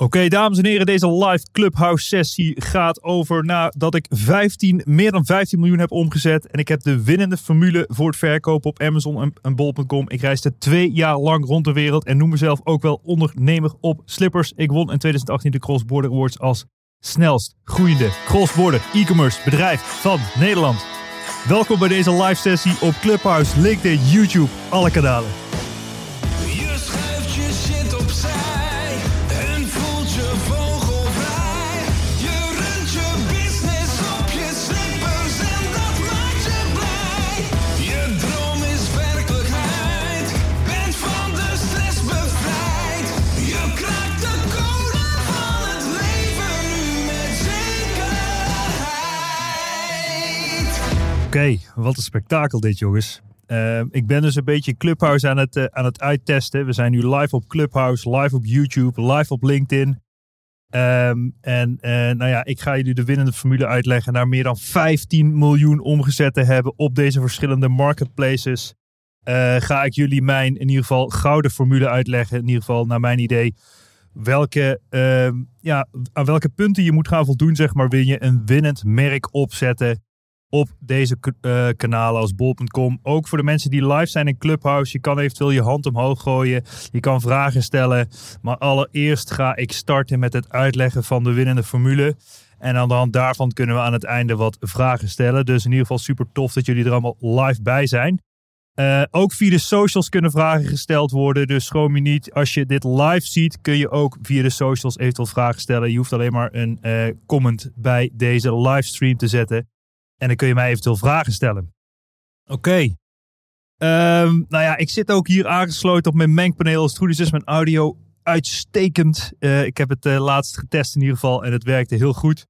Oké, dames en heren, deze live Clubhouse sessie gaat over nadat ik 15, meer dan 15 miljoen heb omgezet. En ik heb de winnende formule voor het verkopen op Amazon en, Bol.com. Ik reisde twee jaar lang rond de wereld en noem mezelf ook wel ondernemer op slippers. Ik won in 2018 de Cross Border Awards als snelst groeiende cross-border e-commerce bedrijf van Nederland. Welkom bij deze live sessie op Clubhouse, LinkedIn, YouTube, alle kanalen. Oké, wat een spektakel dit, jongens. Eh, ik ben dus een beetje Clubhouse aan het, eh, aan het uittesten. We zijn nu live op Clubhouse, live op YouTube, live op LinkedIn. Ehm, en eh, nou ja, ik ga jullie de winnende formule uitleggen. Naar meer dan 15 miljoen omgezet te hebben op deze verschillende marketplaces. ga ik jullie mijn, in ieder geval, gouden formule uitleggen. In ieder geval, naar mijn idee. Welke, ehm, ja, aan welke punten je moet gaan voldoen, zeg maar, wil je een winnend merk opzetten op deze eh, kanalen als bol.com. Ook voor de mensen die live zijn in Clubhouse. Je kan eventueel je hand omhoog gooien. Je kan vragen stellen. Maar allereerst ga ik starten met het uitleggen van de winnende formule. En aan de hand daarvan kunnen we aan het einde wat vragen stellen. Dus in ieder geval super tof dat jullie er allemaal live bij zijn. Eh, ook via de socials kunnen vragen gesteld worden. Dus schroom je niet. Als je dit live ziet, kun je ook via de socials eventueel vragen stellen. Je hoeft alleen maar een eh, comment bij deze livestream te zetten. En dan kun je mij eventueel vragen stellen. Oké. Ehm, nou ja, ik zit ook hier aangesloten op mijn mengpaneel. Als het goed is, is mijn audio uitstekend. Eh, ik heb het eh, laatst getest in ieder geval en het werkte heel goed.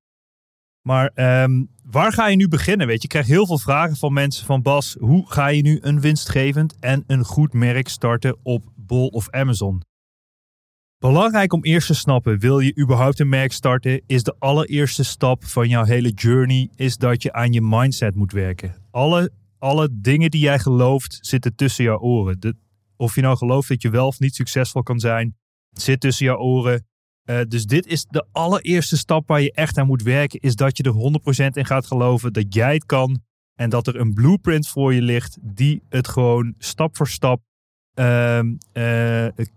Maar ehm, waar ga je nu beginnen? Weet je, ik krijg heel veel vragen van mensen van Bas. Hoe ga je nu een winstgevend en een goed merk starten op Bol of Amazon? Belangrijk om eerst te snappen, wil je überhaupt een merk starten, is de allereerste stap van jouw hele journey, is dat je aan je mindset moet werken. Alle, alle dingen die jij gelooft, zitten tussen jouw oren. Of je nou gelooft dat je wel of niet succesvol kan zijn, zit tussen jouw oren. Eh, dus dit is de allereerste stap waar je echt aan moet werken, is dat je er 100% in gaat geloven dat jij het kan en dat er een blueprint voor je ligt die het gewoon stap voor stap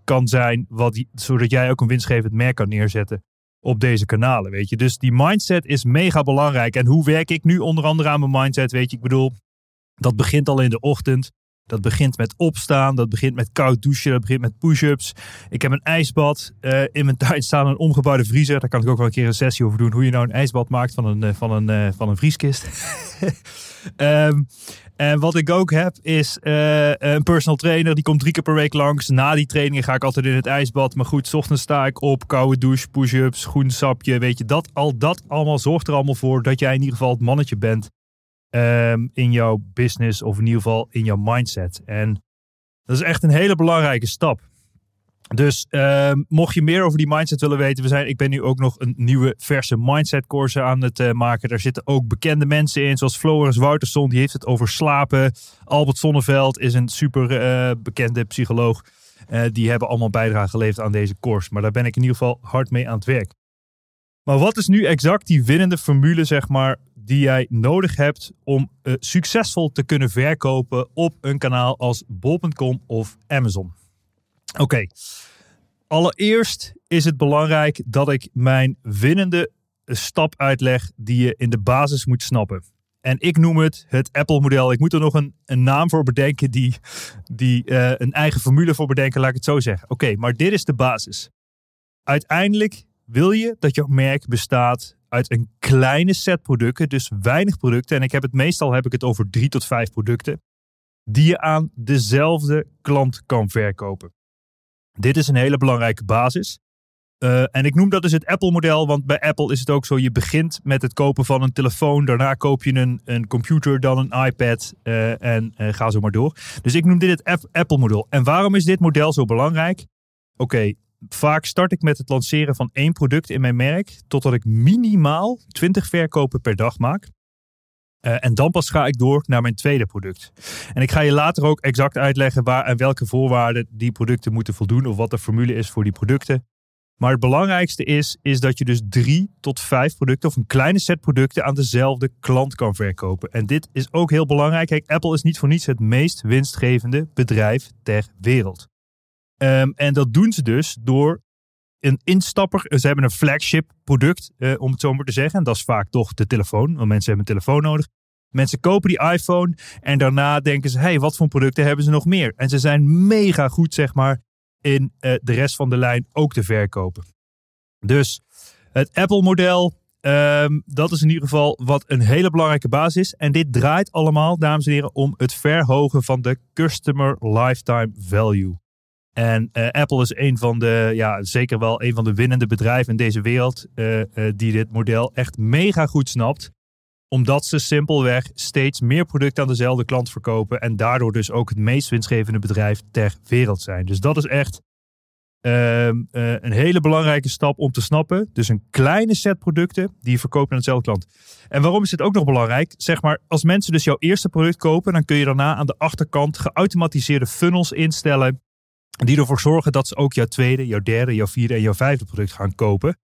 kan zijn, wat, zodat jij ook een winstgevend merk kan neerzetten op deze kanalen, weet je. Dus die mindset is mega belangrijk. En hoe werk ik nu onder andere aan mijn mindset, weet je. Ik bedoel, dat begint al in de ochtend. Dat begint met opstaan, dat begint met koud douchen, dat begint met push-ups. Ik heb een ijsbad. eh, in mijn tuin staan een omgebouwde vriezer. Daar kan ik ook wel een keer een sessie over doen. Hoe je nou een ijsbad maakt van een, eh, van een, eh, van een vrieskist. Ehm, en wat ik ook heb is eh, een personal trainer. Die komt drie keer per week langs. Na die trainingen ga ik altijd in het ijsbad. Maar goed, 's ochtends sta ik op. Koude douche, push-ups, groen. Weet je, dat, al dat allemaal zorgt er allemaal voor dat jij in ieder geval het mannetje bent. ehm, in jouw business of in ieder geval in jouw mindset. En dat is echt een hele belangrijke stap. Dus ehm, mocht je meer over die mindset willen weten, we zijn, ik ben nu ook nog een nieuwe verse mindset course aan het eh, maken. Daar zitten ook bekende mensen in, zoals Floris Wouterson, die heeft het over slapen. Albert Sonneveld is een super eh, bekende psycholoog. Eh, die hebben allemaal bijdrage geleverd aan deze course. Maar daar ben ik in ieder geval hard mee aan het werk. Maar wat is nu exact die winnende formule, zeg maar, die jij nodig hebt om succesvol te kunnen verkopen op een kanaal als bol.com of Amazon? Oké, allereerst is het belangrijk dat ik mijn winnende stap uitleg die je in de basis moet snappen. En ik noem het het Apple-model. Ik moet er nog een, een naam voor bedenken, die, die eh, een eigen formule voor bedenken, laat ik het zo zeggen. Oké, maar dit is de basis. Uiteindelijk wil je dat jouw merk bestaat uit een kleine set producten, dus weinig producten. En ik heb het meestal heb ik het over drie tot vijf producten, die je aan dezelfde klant kan verkopen. Dit is een hele belangrijke basis. Uh, en ik noem dat dus het Apple-model, want bij Apple is het ook zo: je begint met het kopen van een telefoon, daarna koop je een, een computer, dan een iPad uh, en uh, ga zo maar door. Dus ik noem dit het Apple-model. En waarom is dit model zo belangrijk? Oké, vaak start ik met het lanceren van één product in mijn merk, totdat ik minimaal 20 verkopen per dag maak. Uh, en dan pas ga ik door naar mijn tweede product. En ik ga je later ook exact uitleggen waar en welke voorwaarden die producten moeten voldoen of wat de formule is voor die producten. Maar het belangrijkste is, is dat je dus drie tot vijf producten of een kleine set producten aan dezelfde klant kan verkopen. En dit is ook heel belangrijk. Kijk, Apple is niet voor niets het meest winstgevende bedrijf ter wereld. Um, en dat doen ze dus door een instapper. Ze hebben een flagship product, uh, om het zo maar te zeggen. En dat is vaak toch de telefoon, want mensen hebben een telefoon nodig. Mensen kopen die iPhone en daarna denken ze: hey, wat voor producten hebben ze nog meer? En ze zijn mega goed, zeg maar, in uh, de rest van de lijn ook te verkopen. Dus het Apple-model, um, dat is in ieder geval wat een hele belangrijke basis is. En dit draait allemaal, dames en heren, om het verhogen van de customer lifetime value. En uh, Apple is een van de, ja, zeker wel een van de winnende bedrijven in deze wereld, uh, uh, die dit model echt mega goed snapt omdat ze simpelweg steeds meer producten aan dezelfde klant verkopen. En daardoor dus ook het meest winstgevende bedrijf ter wereld zijn. Dus dat is echt uh, een hele belangrijke stap om te snappen. Dus een kleine set producten die je verkoopt aan dezelfde klant. En waarom is dit ook nog belangrijk? Zeg maar, als mensen dus jouw eerste product kopen, dan kun je daarna aan de achterkant geautomatiseerde funnels instellen. Die ervoor zorgen dat ze ook jouw tweede, jouw derde, jouw vierde en jouw vijfde product gaan kopen.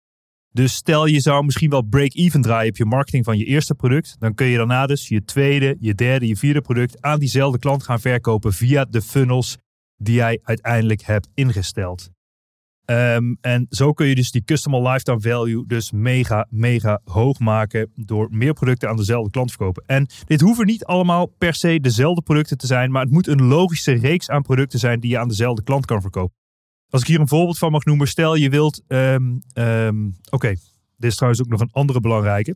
Dus stel je zou misschien wel break-even draaien op je marketing van je eerste product. Dan kun je daarna dus je tweede, je derde, je vierde product aan diezelfde klant gaan verkopen via de funnels die jij uiteindelijk hebt ingesteld. Um, en zo kun je dus die customer lifetime value dus mega, mega hoog maken door meer producten aan dezelfde klant te verkopen. En dit hoeven niet allemaal per se dezelfde producten te zijn, maar het moet een logische reeks aan producten zijn die je aan dezelfde klant kan verkopen. Als ik hier een voorbeeld van mag noemen, stel je wilt. Um, um, Oké, dit is trouwens ook nog een andere belangrijke.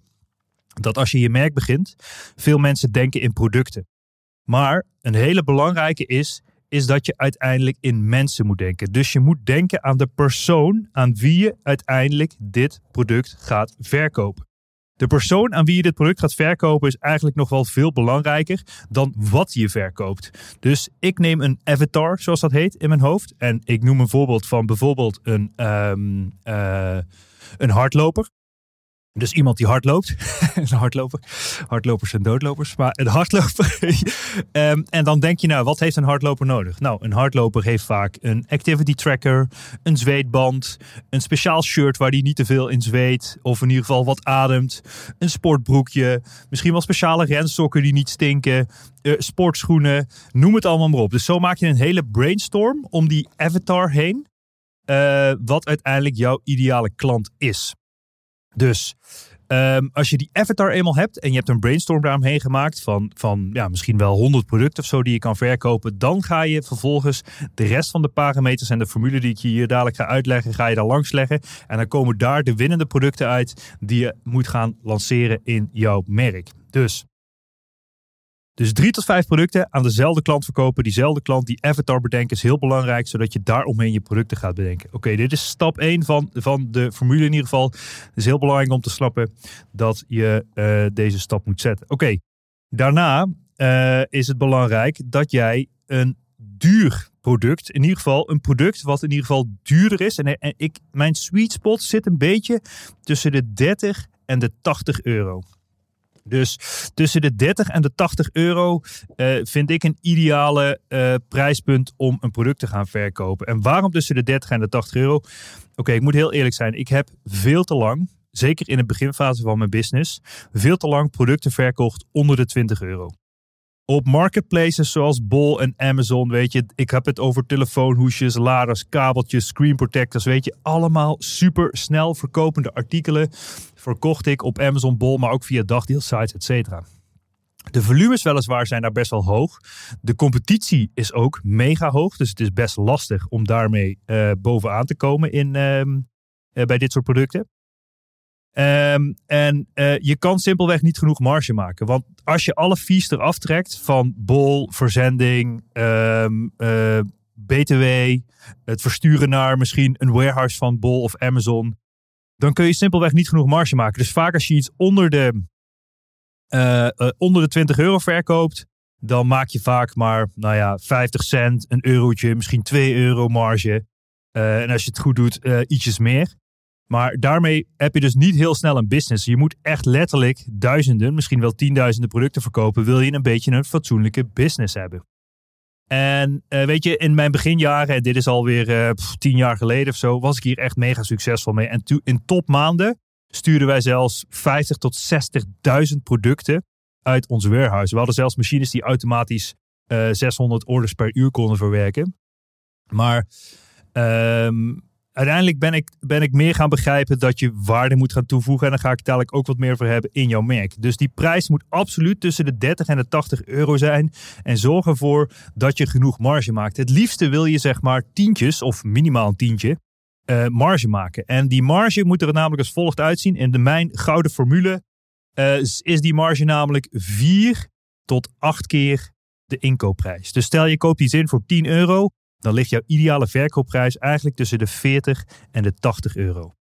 Dat als je je merk begint, veel mensen denken in producten. Maar een hele belangrijke is, is dat je uiteindelijk in mensen moet denken. Dus je moet denken aan de persoon aan wie je uiteindelijk dit product gaat verkopen. De persoon aan wie je dit product gaat verkopen is eigenlijk nog wel veel belangrijker dan wat je verkoopt. Dus ik neem een avatar, zoals dat heet, in mijn hoofd. En ik noem een voorbeeld van bijvoorbeeld een, um, uh, een hardloper. Dus iemand die hardloopt. een hardloper. Hardlopers zijn doodlopers. Maar een hardloper. um, en dan denk je nou, wat heeft een hardloper nodig? Nou, een hardloper heeft vaak een activity tracker, een zweetband, een speciaal shirt waar die niet te veel in zweet. Of in ieder geval wat ademt. Een sportbroekje. Misschien wel speciale rensokken die niet stinken. Uh, sportschoenen. Noem het allemaal maar op. Dus zo maak je een hele brainstorm om die avatar heen. Uh, wat uiteindelijk jouw ideale klant is. Dus um, als je die avatar eenmaal hebt en je hebt een brainstorm daaromheen gemaakt van, van ja, misschien wel 100 producten of zo die je kan verkopen, dan ga je vervolgens de rest van de parameters en de formule die ik je hier dadelijk ga uitleggen, ga je daar langs leggen. En dan komen daar de winnende producten uit die je moet gaan lanceren in jouw merk. Dus dus drie tot vijf producten aan dezelfde klant verkopen. Diezelfde klant, die avatar bedenken is heel belangrijk, zodat je daaromheen je producten gaat bedenken. Oké, dit is stap 1 van, van de formule in ieder geval. Het is heel belangrijk om te snappen dat je uh, deze stap moet zetten. Oké, daarna uh, is het belangrijk dat jij een duur product, in ieder geval een product wat in ieder geval duurder is. En, en ik, mijn sweet spot zit een beetje tussen de 30 en de 80 euro. Dus tussen de 30 en de 80 euro eh, vind ik een ideale eh, prijspunt om een product te gaan verkopen. En waarom tussen de 30 en de 80 euro? Oké, ik moet heel eerlijk zijn. Ik heb veel te lang, zeker in de beginfase van mijn business, veel te lang producten verkocht onder de 20 euro. Op marketplaces zoals Bol en Amazon, weet je, ik heb het over telefoonhoesjes, laders, kabeltjes, screen protectors, weet je, allemaal super snel verkopende artikelen verkocht ik op Amazon, Bol, maar ook via dagdeelsites, et cetera. De volumes weliswaar zijn daar best wel hoog. De competitie is ook mega hoog, dus het is best lastig om daarmee uh, bovenaan te komen in, uh, bij dit soort producten. Um, en uh, je kan simpelweg niet genoeg marge maken. Want als je alle fees eraf trekt van bol, verzending, uh, BTW, het versturen naar misschien een warehouse van bol of Amazon, dan kun je simpelweg niet genoeg marge maken. Dus vaak als je iets onder de, uh, onder de 20 euro verkoopt, dan maak je vaak maar, nou ja, 50 cent, een eurotje, misschien 2 euro marge. en als je het goed doet, ietsjes meer. Maar daarmee heb je dus niet heel snel een business. Je moet echt letterlijk duizenden, misschien wel tienduizenden producten verkopen. Wil je een beetje een fatsoenlijke business hebben. En uh, weet je, in mijn beginjaren, en dit is alweer uh, tien jaar geleden of zo, was ik hier echt mega succesvol mee. En in topmaanden stuurden wij zelfs 50 tot 60.000 producten uit ons warehouse. We hadden zelfs machines die automatisch uh, eh, 600 orders per uur konden verwerken. Maar um, uiteindelijk ben ik, ben ik meer gaan begrijpen dat je waarde moet gaan toevoegen. En daar ga ik dadelijk ook wat meer voor hebben in jouw merk. Dus die prijs moet absoluut tussen de 30 en de 80 euro zijn. En zorg ervoor dat je genoeg marge maakt. Het liefste wil je zeg maar tientjes of minimaal een tientje uh, marge maken. En die marge moet er namelijk als volgt uitzien. In de mijn gouden formule uh, is die marge namelijk 4 tot 8 keer de inkoopprijs. Dus stel je koopt iets in voor 10 euro dan ligt jouw ideale verkoopprijs eigenlijk tussen de 40 en de 80 euro.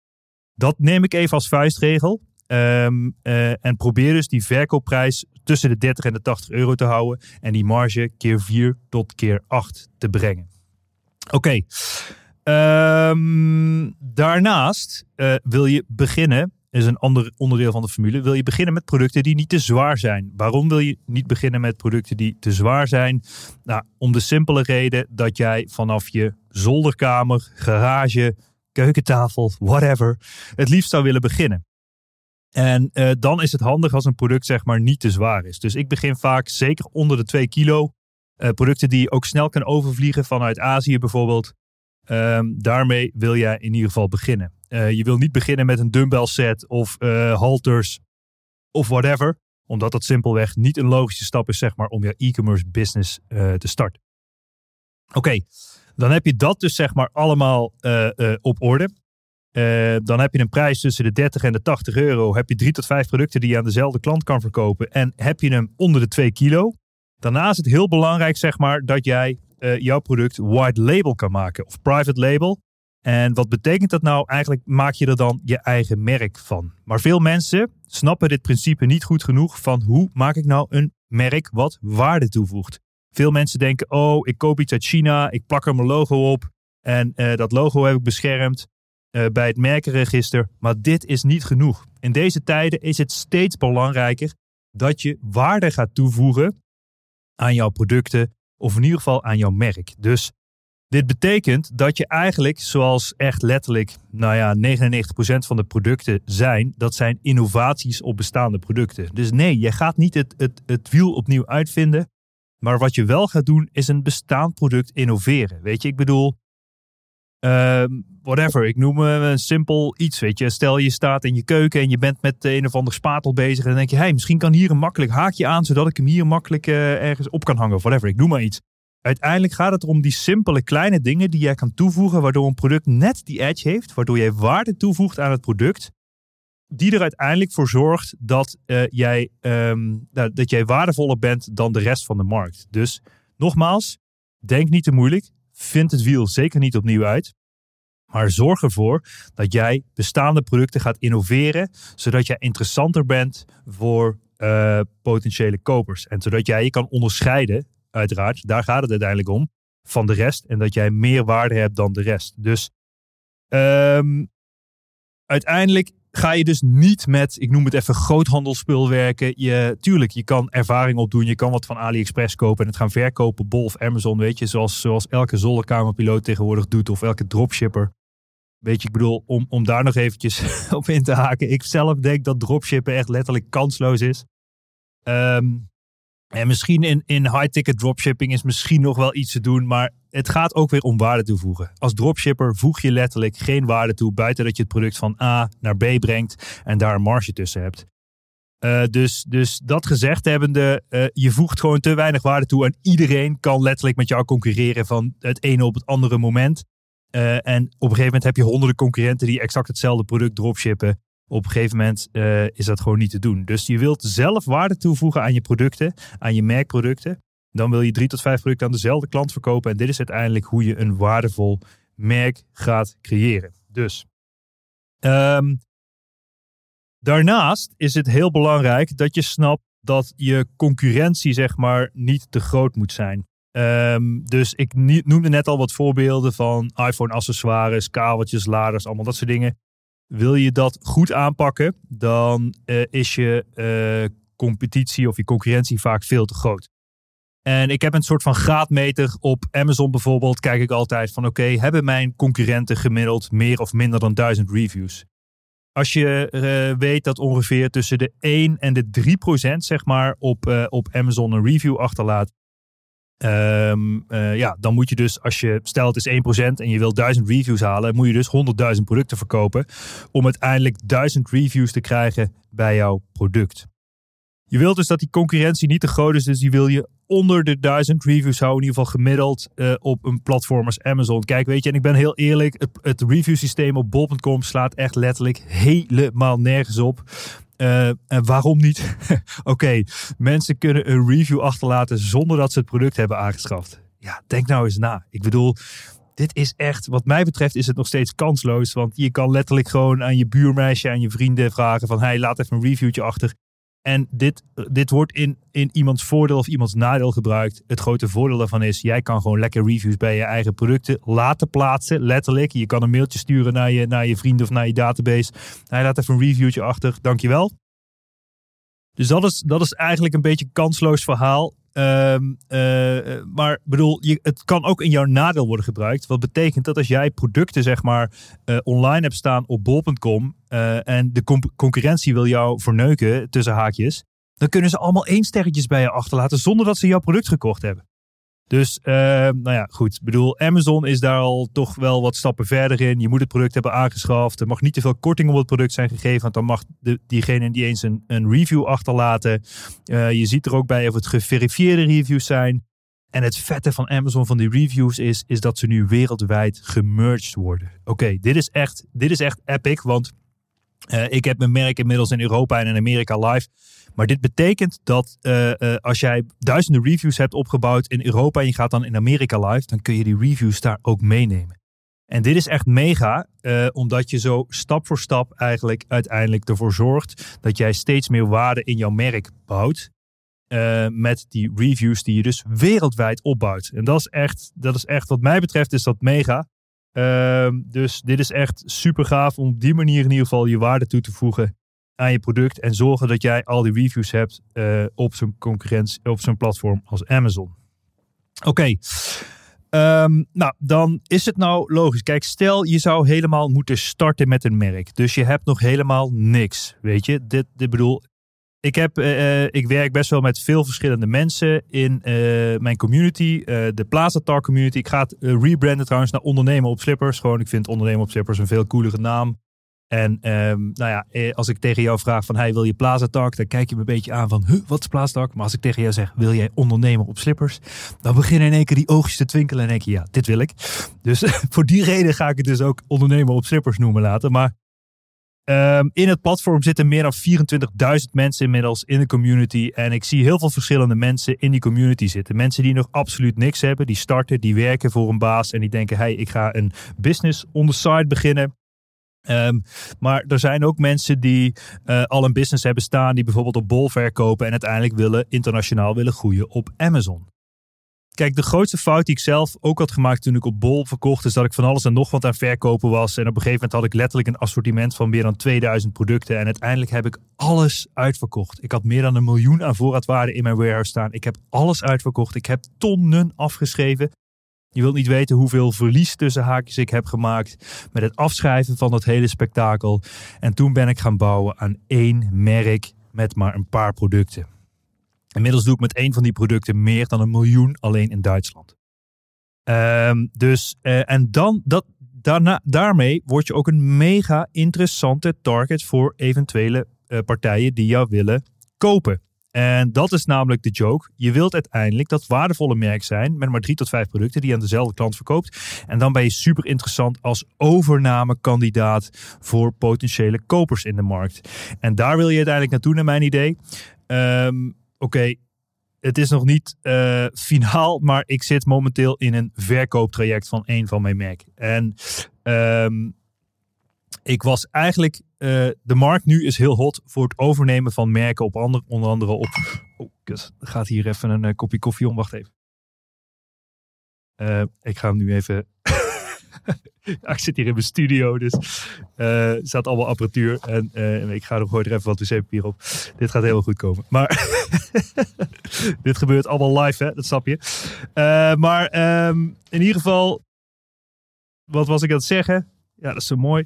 Dat neem ik even als vuistregel. Um, uh, en probeer dus die verkoopprijs tussen de 30 en de 80 euro te houden. En die marge keer 4 tot keer 8 te brengen. Oké. Um, daarnaast uh, wil je beginnen is een ander onderdeel van de formule. Wil je beginnen met producten die niet te zwaar zijn? Waarom wil je niet beginnen met producten die te zwaar zijn? Nou, om de simpele reden dat jij vanaf je zolderkamer, garage, keukentafel, whatever, het liefst zou willen beginnen. En uh, dan is het handig als een product zeg maar niet te zwaar is. Dus ik begin vaak zeker onder de 2 kilo. Uh, producten die je ook snel kan overvliegen vanuit Azië bijvoorbeeld. Um, daarmee wil jij in ieder geval beginnen. Uh, je wil niet beginnen met een dumbbell set of uh, halters of whatever. Omdat dat simpelweg niet een logische stap is zeg maar, om je e-commerce business uh, te starten. Oké, dan heb je dat dus zeg maar allemaal op orde. dan heb je een prijs tussen de 30 en de 80 euro. Heb je drie tot vijf producten die je aan dezelfde klant kan verkopen. En heb je hem onder de 2 kilo. Daarna is het heel belangrijk zeg maar, dat jij jouw product white label kan maken. Of private label. En wat betekent dat nou? Eigenlijk maak je er dan je eigen merk van. Maar veel mensen snappen dit principe niet goed genoeg van hoe maak ik nou een merk wat waarde toevoegt. Veel mensen denken, oh, ik koop iets uit China, ik plak er mijn logo op en uh, dat logo heb ik beschermd uh, bij het merkenregister. Maar dit is niet genoeg. In deze tijden is het steeds belangrijker dat je waarde gaat toevoegen aan jouw producten of in ieder geval aan jouw merk. Dus dit betekent dat je eigenlijk, zoals echt letterlijk, nou ja, 99% van de producten zijn, dat zijn innovaties op bestaande producten. Dus nee, je gaat niet het, het, het wiel opnieuw uitvinden. Maar wat je wel gaat doen, is een bestaand product innoveren. Weet je, ik bedoel, uh, whatever, ik noem een simpel iets. Weet je, stel je staat in je keuken en je bent met een of ander spatel bezig. En dan denk je, hey, misschien kan hier een makkelijk haakje aan, zodat ik hem hier makkelijk uh, ergens op kan hangen. Whatever, ik noem maar iets. Uiteindelijk gaat het om die simpele kleine dingen die jij kan toevoegen, waardoor een product net die edge heeft, waardoor jij waarde toevoegt aan het product, die er uiteindelijk voor zorgt dat, uh, jij, um, dat jij waardevoller bent dan de rest van de markt. Dus nogmaals, denk niet te moeilijk, vind het wiel zeker niet opnieuw uit. Maar zorg ervoor dat jij bestaande producten gaat innoveren, zodat jij interessanter bent voor uh, potentiële kopers. En zodat jij je kan onderscheiden uiteraard. Daar gaat het uiteindelijk om. Van de rest. En dat jij meer waarde hebt dan de rest. Dus um, uiteindelijk ga je dus niet met, ik noem het even, groothandelsspul werken. Je, tuurlijk, je kan ervaring opdoen. Je kan wat van AliExpress kopen en het gaan verkopen. Bol of Amazon, weet je. Zoals, zoals elke zolderkamerpiloot tegenwoordig doet. Of elke dropshipper. Weet je, ik bedoel, om, om daar nog eventjes op in te haken. Ik zelf denk dat dropshippen echt letterlijk kansloos is. Ehm, en misschien in, in high-ticket dropshipping is misschien nog wel iets te doen. Maar het gaat ook weer om waarde toevoegen. Als dropshipper voeg je letterlijk geen waarde toe. Buiten dat je het product van A naar B brengt. En daar een marge tussen hebt. Uh, dus, dus dat gezegd hebbende, uh, je voegt gewoon te weinig waarde toe. En iedereen kan letterlijk met jou concurreren van het ene op het andere moment. Uh, en op een gegeven moment heb je honderden concurrenten die exact hetzelfde product dropshippen. Op een gegeven moment uh, is dat gewoon niet te doen. Dus je wilt zelf waarde toevoegen aan je producten, aan je merkproducten. Dan wil je drie tot vijf producten aan dezelfde klant verkopen. En dit is uiteindelijk hoe je een waardevol merk gaat creëren. Dus um, daarnaast is het heel belangrijk dat je snapt dat je concurrentie zeg maar niet te groot moet zijn. Um, dus ik noemde net al wat voorbeelden van iPhone accessoires, kabeltjes, laders, allemaal dat soort dingen. Wil je dat goed aanpakken, dan uh, is je uh, competitie of je concurrentie vaak veel te groot. En ik heb een soort van graadmeter op Amazon bijvoorbeeld. Kijk ik altijd van oké, hebben mijn concurrenten gemiddeld meer of minder dan duizend reviews? Als je uh, weet dat ongeveer tussen de 1 en de 3 procent zeg maar op, op Amazon een review achterlaat. Um, uh, ja, dan moet je dus, als je stelt het is 1% en je wil 1000 reviews halen, moet je dus 100.000 producten verkopen om uiteindelijk 1000 reviews te krijgen bij jouw product. Je wilt dus dat die concurrentie niet te groot is, dus die wil je onder de 1000 reviews houden, in ieder geval gemiddeld uh, op een platform als Amazon. Kijk, weet je, en ik ben heel eerlijk, het, het review systeem op bol.com slaat echt letterlijk helemaal nergens op. Uh, en waarom niet? Oké, mensen kunnen een review achterlaten zonder dat ze het product hebben aangeschaft. Ja, denk nou eens na. Ik bedoel, dit is echt, wat mij betreft, is het nog steeds kansloos. Want je kan letterlijk gewoon aan je buurmeisje, aan je vrienden vragen van, hey, laat even een reviewtje achter. En dit, dit wordt in, in iemands voordeel of iemands nadeel gebruikt. Het grote voordeel daarvan is, jij kan gewoon lekker reviews bij je eigen producten laten plaatsen. Letterlijk. Je kan een mailtje sturen naar je, naar je vrienden of naar je database. Hij laat even een reviewtje achter. Dankjewel. Dus dat is, dat is eigenlijk een beetje een kansloos verhaal. Um, uh, maar bedoel, je, het kan ook in jouw nadeel worden gebruikt. Wat betekent dat als jij producten zeg maar uh, online hebt staan op bol.com en de concurrentie wil jou verneuken tussen haakjes, dan kunnen ze allemaal één sterretjes bij je achterlaten zonder dat ze jouw product gekocht hebben. Dus, uh, nou ja, goed. Ik bedoel, Amazon is daar al toch wel wat stappen verder in. Je moet het product hebben aangeschaft. Er mag niet te veel korting op het product zijn gegeven. Want dan mag de, diegene niet eens een, een review achterlaten. Uh, je ziet er ook bij of het geverifieerde reviews zijn. En het vette van Amazon van die reviews is, is dat ze nu wereldwijd gemerged worden. Oké, dit is echt, dit is echt epic. Want uh, ik heb mijn merk inmiddels in Europa en in Amerika live. Maar dit betekent dat uh, uh, als jij duizenden reviews hebt opgebouwd in Europa en je gaat dan in Amerika live, dan kun je die reviews daar ook meenemen. En dit is echt mega, uh, omdat je zo stap voor stap eigenlijk uiteindelijk ervoor zorgt dat jij steeds meer waarde in jouw merk bouwt. met die reviews die je dus wereldwijd opbouwt. En dat is echt, dat is echt wat mij betreft, is dat mega. Uh, dus dit is echt super gaaf om op die manier in ieder geval je waarde toe te voegen aan je product en zorgen dat jij al die reviews hebt uh, op zo'n concurrentie, op zo'n platform als Amazon. Oké. Um, nou, dan is het nou logisch. Kijk, stel je zou helemaal moeten starten met een merk. Dus je hebt nog helemaal niks. Weet je, dit, dit bedoel, ik, heb, uh, ik werk best wel met veel verschillende mensen in mijn community, de Plaza community. Ik ga rebranden trouwens naar ondernemen op slippers. Gewoon, ik vind ondernemen op slippers een veel coolere naam. En um, nou ja, als ik tegen jou vraag van, hey, wil je Plaza Talk? Dan kijk je me een beetje aan van, huh, wat is Plaza Talk? Maar als ik tegen jou zeg, wil jij ondernemen op slippers? Dan beginnen in één keer die oogjes te twinkelen en denk je, ja, dit wil ik. Dus voor die reden ga ik het dus ook ondernemen op slippers noemen laten. Maar Um, in het platform zitten meer dan 24.000 mensen inmiddels in de community. En ik zie heel veel verschillende mensen in die community zitten. Mensen die nog absoluut niks hebben, die starten, die werken voor een baas en die denken: hey, ik ga een business on the side beginnen. Um, maar er zijn ook mensen die uh, al een business hebben staan, die bijvoorbeeld op Bol verkopen en uiteindelijk willen internationaal willen groeien op Amazon. kijk, de grootste fout die ik zelf ook had gemaakt toen ik op Bol verkocht, is dat ik van alles en nog wat aan verkopen was. En op een gegeven moment had ik letterlijk een assortiment van meer dan 2000 producten. En uiteindelijk heb ik alles uitverkocht. Ik had meer dan een miljoen aan voorraadwaarde in mijn warehouse staan. Ik heb alles uitverkocht. Ik heb tonnen afgeschreven. Je wilt niet weten hoeveel verlies tussen haakjes ik heb gemaakt met het afschrijven van dat hele spektakel. En toen ben ik gaan bouwen aan één merk met maar een paar producten. Inmiddels doe ik met één van die producten meer dan een miljoen alleen in Duitsland. Ehm, dus, eh, en dan, dat, daarna, daarmee word je ook een mega interessante target voor eventuele eh, partijen die jou willen kopen. En dat is namelijk de joke. Je wilt uiteindelijk dat waardevolle merk zijn met maar drie tot vijf producten die je aan dezelfde klant verkoopt. En dan ben je super interessant als overnamekandidaat voor potentiële kopers in de markt. En daar wil je uiteindelijk naartoe, naar mijn idee. Ehm, Oké, het is nog niet uh, finaal, maar ik zit momenteel in een verkooptraject van een van mijn merken. En um, ik was eigenlijk, uh, de markt nu is heel hot voor het overnemen van merken op ander, onder andere op. Oh, kus, gaat hier even een uh, kopje koffie om. Wacht even. Uh, ik ga hem nu even. ik zit hier in mijn studio, dus er staat allemaal apparatuur. En ik ga nog er even wat wc-papier op. Dit gaat heel goed komen. Maar dit gebeurt allemaal live, hè? dat snap je. maar um, in ieder geval, wat was ik aan het zeggen? Ja, dat is zo mooi.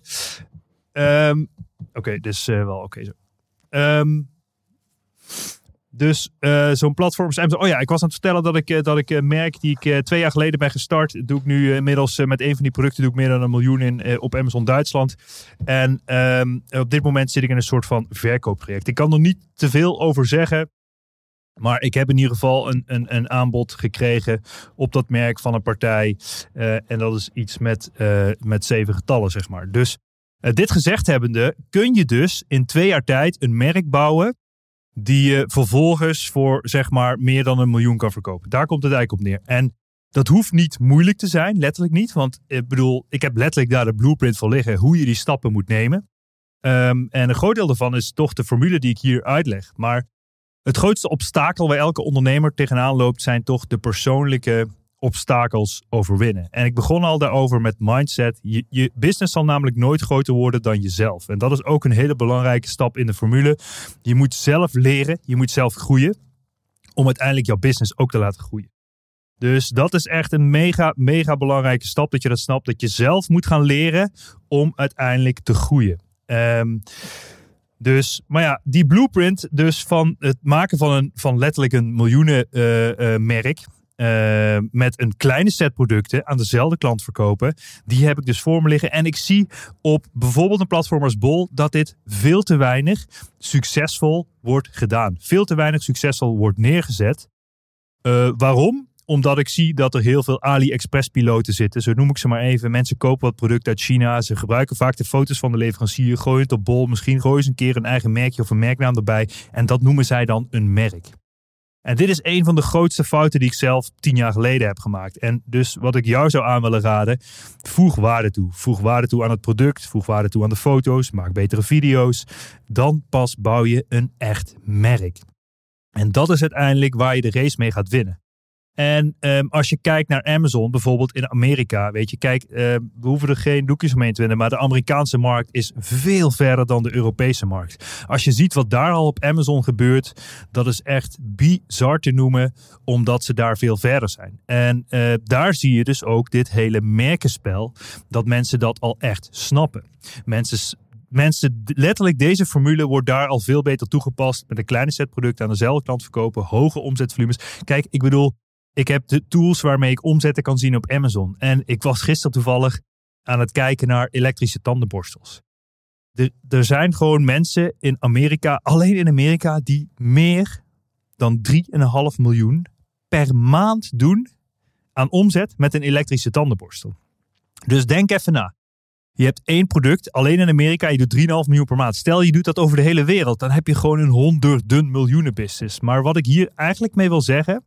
Um, oké, dus uh, wel oké zo. Um, dus uh, zo'n platform. Oh ja, ik was aan het vertellen dat ik, uh, dat ik uh, merk die ik twee jaar geleden ben gestart. Doe ik nu inmiddels met een van die producten doe ik meer dan een miljoen in op Amazon Duitsland. En um, op dit moment zit ik in een soort van verkoopproject. Ik kan er niet te veel over zeggen. Maar ik heb in ieder geval een, een, een aanbod gekregen op dat merk van een partij. en dat is iets met, met zeven getallen, zeg maar. Dus dit gezegd hebbende, kun je dus in twee jaar tijd een merk bouwen die je vervolgens voor zeg maar meer dan een miljoen kan verkopen. Daar komt het eigenlijk op neer. En dat hoeft niet moeilijk te zijn, letterlijk niet. Want ik bedoel, ik heb letterlijk daar de blueprint voor liggen hoe je die stappen moet nemen. Um, en een groot deel daarvan is toch de formule die ik hier uitleg. Maar het grootste obstakel waar elke ondernemer tegenaan loopt, zijn toch de persoonlijke obstakels overwinnen. En ik begon al daarover met mindset. Je, je, business zal namelijk nooit groter worden dan jezelf. En dat is ook een hele belangrijke stap in de formule. Je moet zelf leren, je moet zelf groeien. Om uiteindelijk jouw business ook te laten groeien. Dus dat is echt een mega, mega belangrijke stap. Dat je dat snapt. Dat je zelf moet gaan leren om uiteindelijk te groeien. Um, dus, maar ja, die blueprint dus van het maken van, een, van letterlijk een miljoenen uh, uh, merk. Uh, met een kleine set producten aan dezelfde klant verkopen. Die heb ik dus voor me liggen. En ik zie op bijvoorbeeld een platform als Bol dat dit veel te weinig succesvol wordt gedaan. Veel te weinig succesvol wordt neergezet. Uh, waarom? Omdat ik zie dat er heel veel AliExpress piloten zitten. Zo noem ik ze maar even. Mensen kopen wat product uit China. Ze gebruiken vaak de foto's van de leverancier. Gooien het op Bol. Misschien gooien ze een keer een eigen merkje of een merknaam erbij. En dat noemen zij dan een merk. En dit is een van de grootste fouten die ik zelf tien jaar geleden heb gemaakt. En dus wat ik jou zou aan willen raden, voeg waarde toe. Voeg waarde toe aan het product, voeg waarde toe aan de foto's, maak betere video's. Dan pas bouw je een echt merk. En dat is uiteindelijk waar je de race mee gaat winnen. En um, als je kijkt naar Amazon, bijvoorbeeld in Amerika, weet je, kijk, uh, we hoeven er geen doekjes omheen te winnen, maar de Amerikaanse markt is veel verder dan de Europese markt. Als je ziet wat daar al op Amazon gebeurt, dat is echt bizar te noemen, omdat ze daar veel verder zijn. En uh, daar zie je dus ook dit hele merkenspel, dat mensen dat al echt snappen. Mensen mensen, letterlijk deze formule wordt daar al veel beter toegepast. Met een kleine set producten aan dezelfde klant verkopen, hoge omzetvolumes. Kijk, ik bedoel, ik heb de tools waarmee ik omzetten kan zien op Amazon. En ik was gisteren toevallig aan het kijken naar elektrische tandenborstels. Er, er zijn gewoon mensen in Amerika, alleen in Amerika, die meer dan 3,5 miljoen per maand doen aan omzet met een elektrische tandenborstel. Dus denk even na. Je hebt één product, alleen in Amerika, je doet 3,5 miljoen per maand. Stel je doet dat over de hele wereld, dan heb je gewoon een honderden miljoenen business. Maar wat ik hier eigenlijk mee wil zeggen,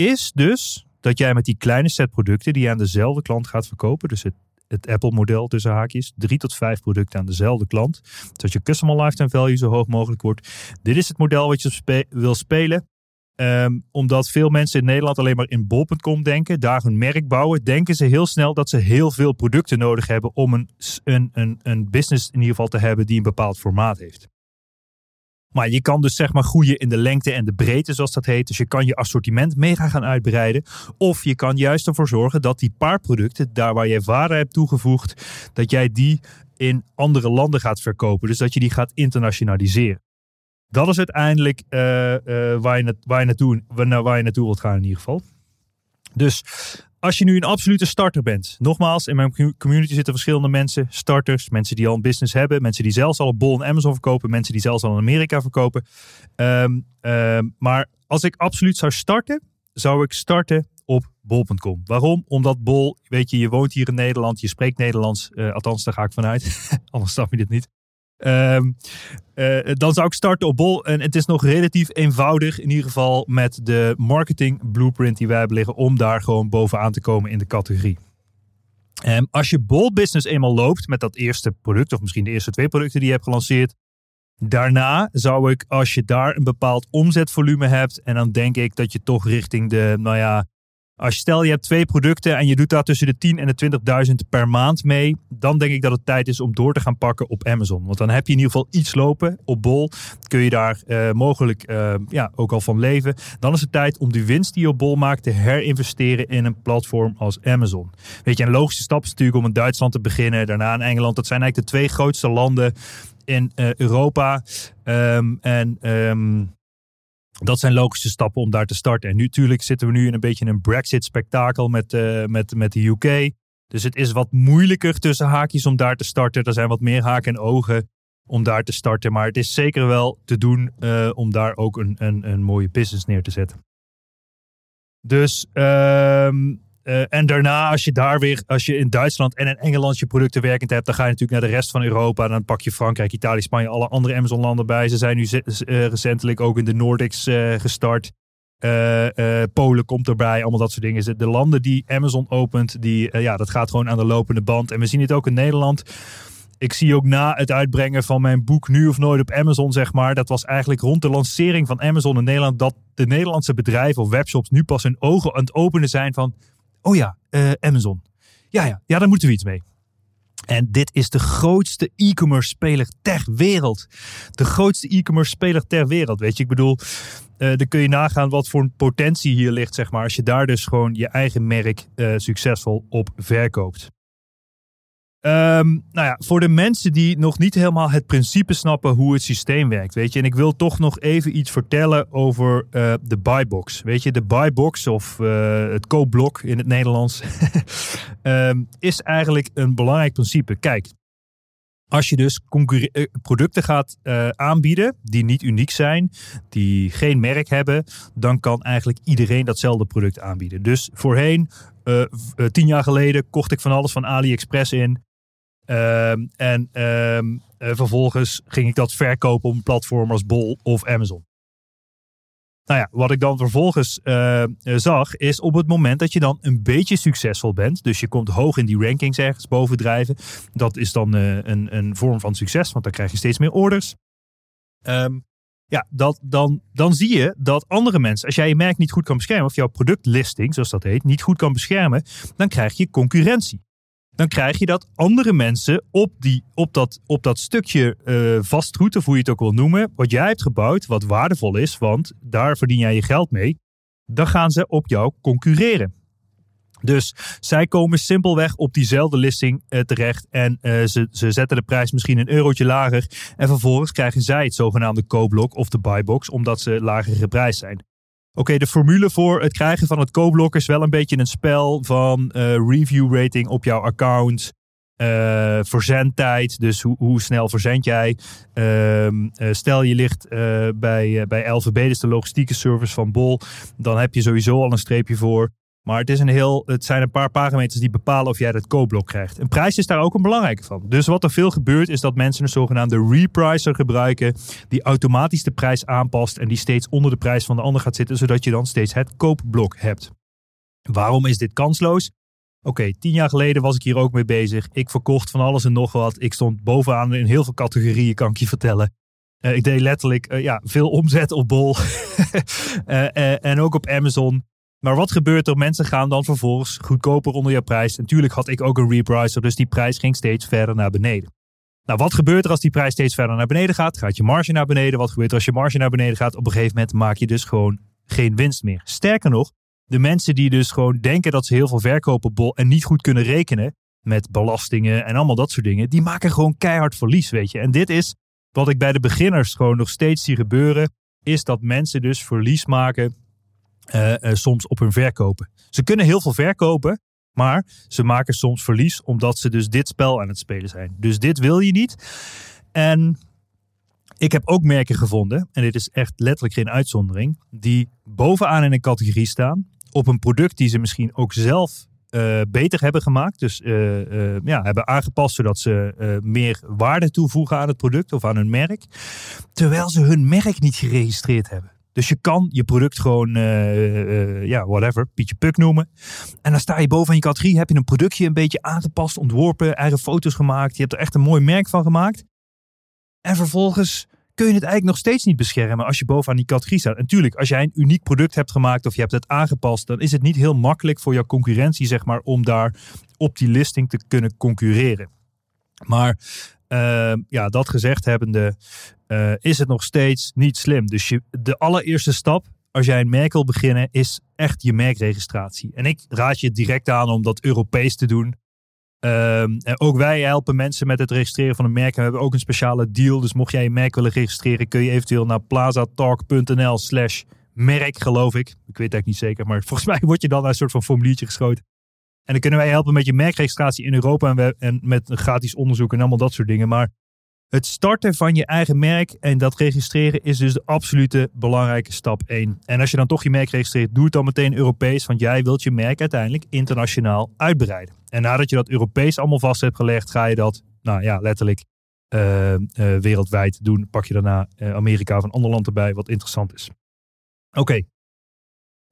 is dus dat jij met die kleine set producten die je aan dezelfde klant gaat verkopen, dus het, het Apple-model tussen haakjes, drie tot vijf producten aan dezelfde klant, zodat je customer lifetime value zo hoog mogelijk wordt. Dit is het model wat je wil spelen. ehm, omdat veel mensen in Nederland alleen maar in bol.com denken, daar hun merk bouwen, denken ze heel snel dat ze heel veel producten nodig hebben om een, een, een, een business in ieder geval te hebben die een bepaald formaat heeft. Maar je kan dus zeg maar groeien in de lengte en de breedte, zoals dat heet. Dus je kan je assortiment mega gaan uitbreiden. Of je kan juist ervoor zorgen dat die paar producten, daar waar je waarde hebt toegevoegd, dat jij die in andere landen gaat verkopen. Dus dat je die gaat internationaliseren. Dat is uiteindelijk uh, uh, waar, je waar, je waar je naartoe wilt gaan in ieder geval. Dus als je nu een absolute starter bent, nogmaals, in mijn community zitten verschillende mensen, starters, mensen die al een business hebben, mensen die zelfs al op Bol en Amazon verkopen, mensen die zelfs al in Amerika verkopen. Um, um, maar als ik absoluut zou starten, zou ik starten op bol.com. Waarom? Omdat Bol, weet je, je woont hier in Nederland, je spreekt Nederlands, uh, althans daar ga ik vanuit, anders snap je dit niet. Um, uh, dan zou ik starten op Bol. En het is nog relatief eenvoudig, in ieder geval met de marketing blueprint die wij hebben liggen, om daar gewoon bovenaan te komen in de categorie. Um, als je Bol Business eenmaal loopt met dat eerste product, of misschien de eerste twee producten die je hebt gelanceerd, Daarna zou ik, als je daar een bepaald omzetvolume hebt, en dan denk ik dat je toch richting de, nou ja, als je stel je hebt twee producten en je doet daar tussen de 10 en de 20.000 per maand mee, dan denk ik dat het tijd is om door te gaan pakken op Amazon. Want dan heb je in ieder geval iets lopen op Bol. Kun je daar uh, mogelijk uh, ja, ook al van leven. Dan is het tijd om die winst die je op Bol maakt te herinvesteren in een platform als Amazon. Weet je, een logische stap is natuurlijk om in Duitsland te beginnen, daarna in Engeland. Dat zijn eigenlijk de twee grootste landen in uh, Europa. Um, en um, dat zijn logische stappen om daar te starten. En nu natuurlijk zitten we nu in een beetje een Brexit-spektakel met, uh, met, met de UK. Dus het is wat moeilijker tussen haakjes om daar te starten. Er zijn wat meer haken en ogen om daar te starten. Maar het is zeker wel te doen uh, om daar ook een, een, een mooie business neer te zetten. Dus uh, uh, en daarna, als je daar weer, als je in Duitsland en in Engeland je producten werkend hebt, dan ga je natuurlijk naar de rest van Europa. Dan pak je Frankrijk, Italië, Spanje, alle andere Amazon-landen bij. Ze zijn nu uh, recentelijk ook in de Nordics uh, gestart. Polen komt erbij, allemaal dat soort dingen. De landen die Amazon opent, die, ja, dat gaat gewoon aan de lopende band. En we zien het ook in Nederland. Ik zie ook na het uitbrengen van mijn boek Nu of Nooit op Amazon, zeg maar. Dat was eigenlijk rond de lancering van Amazon in Nederland. Dat de Nederlandse bedrijven of webshops nu pas hun ogen aan het openen zijn van Oh ja, uh, Amazon. Ja, ja, ja, daar moeten we iets mee. En dit is de grootste e-commerce speler ter wereld. De grootste e-commerce speler ter wereld. Weet je, ik bedoel, uh, dan kun je nagaan wat voor een potentie hier ligt, zeg maar. Als je daar dus gewoon je eigen merk uh, succesvol op verkoopt. Um, nou ja, voor de mensen die nog niet helemaal het principe snappen hoe het systeem werkt, weet je. En ik wil toch nog even iets vertellen over uh, de buybox. Weet je, de buybox of uh, het koopblok in het Nederlands um, is eigenlijk een belangrijk principe. Kijk, als je dus uh, producten gaat aanbieden die niet uniek zijn, die geen merk hebben, dan kan eigenlijk iedereen datzelfde product aanbieden. Dus voorheen, tien jaar geleden, kocht ik van alles van AliExpress in. Um, en um, uh, vervolgens ging ik dat verkopen op een platform als Bol of Amazon. Nou ja, wat ik dan vervolgens uh, zag, is op het moment dat je dan een beetje succesvol bent, dus je komt hoog in die rankings ergens bovendrijven, dat is dan een, een vorm van succes, want dan krijg je steeds meer orders. Um, ja, dat, dan, dan zie je dat andere mensen, als jij je merk niet goed kan beschermen, of jouw productlisting, zoals dat heet, niet goed kan beschermen, dan krijg je concurrentie dan krijg je dat andere mensen op, die, op, dat, op dat stukje uh, vastgoed, of hoe je het ook wil noemen, wat jij hebt gebouwd, wat waardevol is, want daar verdien jij je geld mee, dan gaan ze op jou concurreren. Dus zij komen simpelweg op diezelfde listing uh, terecht en uh, ze, ze zetten de prijs misschien een eurotje lager en vervolgens krijgen zij het zogenaamde koopblok of de buybox omdat ze lager geprijsd zijn. Oké, de formule voor het krijgen van het koopblok is wel een beetje een spel van uh, review rating op jouw account. Uh, verzendtijd, dus hoe, hoe snel verzend jij? Uh, stel je ligt bij, bij LVB, dus de logistieke service van Bol, dan heb je sowieso al een streepje voor. Maar het, is een heel, het zijn een paar parameters die bepalen of jij dat koopblok krijgt. En prijs is daar ook een belangrijke van. Dus wat er veel gebeurt is dat mensen een zogenaamde repricer gebruiken. Die automatisch de prijs aanpast en die steeds onder de prijs van de ander gaat zitten. Zodat je dan steeds het koopblok hebt. Waarom is dit kansloos? Oké, okay, tien jaar geleden was ik hier ook mee bezig. Ik verkocht van alles en nog wat. Ik stond bovenaan in heel veel categorieën, kan ik je vertellen. Eh, ik deed letterlijk eh, ja, veel omzet op Bol. Eh, en ook op Amazon. Maar wat gebeurt er? Mensen gaan dan vervolgens goedkoper onder je prijs. Natuurlijk had ik ook een repricer, dus die prijs ging steeds verder naar beneden. Nou, wat gebeurt er als die prijs steeds verder naar beneden gaat? Gaat je marge naar beneden? Wat gebeurt er als je marge naar beneden gaat? Op een gegeven moment maak je dus gewoon geen winst meer. Sterker nog, de mensen die dus gewoon denken dat ze heel veel verkopen op Bol en niet goed kunnen rekenen met belastingen en allemaal dat soort dingen, die maken gewoon keihard verlies, weet je. En dit is wat ik bij de beginners gewoon nog steeds zie gebeuren, is dat mensen dus verlies maken eh, eh, soms op hun verkopen. Ze kunnen heel veel verkopen, maar ze maken soms verlies omdat ze dus dit spel aan het spelen zijn. Dus dit wil je niet. En ik heb ook merken gevonden, en dit is echt letterlijk geen uitzondering, die bovenaan in een categorie staan op een product die ze misschien ook zelf eh, beter hebben gemaakt. Dus ja, hebben aangepast zodat ze meer waarde toevoegen aan het product of aan hun merk. Terwijl ze hun merk niet geregistreerd hebben. Dus je kan je product gewoon, eh, eh, ja, whatever, Pietje Puk noemen. En dan sta je bovenaan je categorie, heb je een productje een beetje aangepast, ontworpen, eigen foto's gemaakt. Je hebt er echt een mooi merk van gemaakt. En vervolgens kun je het eigenlijk nog steeds niet beschermen als je bovenaan die categorie staat. En natuurlijk, als jij een uniek product hebt gemaakt of je hebt het aangepast, dan is het niet heel makkelijk voor jouw concurrentie, zeg maar, om daar op die listing te kunnen concurreren. Maar uh, ja, dat gezegd hebbende, uh, is het nog steeds niet slim. Dus de allereerste stap als jij een merk wil beginnen, is echt je merkregistratie. En ik raad je direct aan om dat Europees te doen. Um, en ook wij helpen mensen met het registreren van een merk. En we hebben ook een speciale deal. Dus mocht jij je merk willen registreren, kun je eventueel naar plazatalk.nl slash merk, geloof ik. Ik weet het niet zeker, maar volgens mij word je dan naar een soort van formuliertje geschoten. En dan kunnen wij helpen met je merkregistratie in Europa en, we, en met gratis onderzoek en allemaal dat soort dingen. Maar het starten van je eigen merk en dat registreren is dus de absolute belangrijke stap 1. En als je dan toch je merk registreert, doe het dan meteen Europees, want jij wilt je merk uiteindelijk internationaal uitbreiden. En nadat je dat Europees allemaal vast hebt gelegd, ga je dat, nou ja, letterlijk uh, uh, wereldwijd doen. Pak je daarna uh, Amerika of een ander land erbij, wat interessant is. Oké.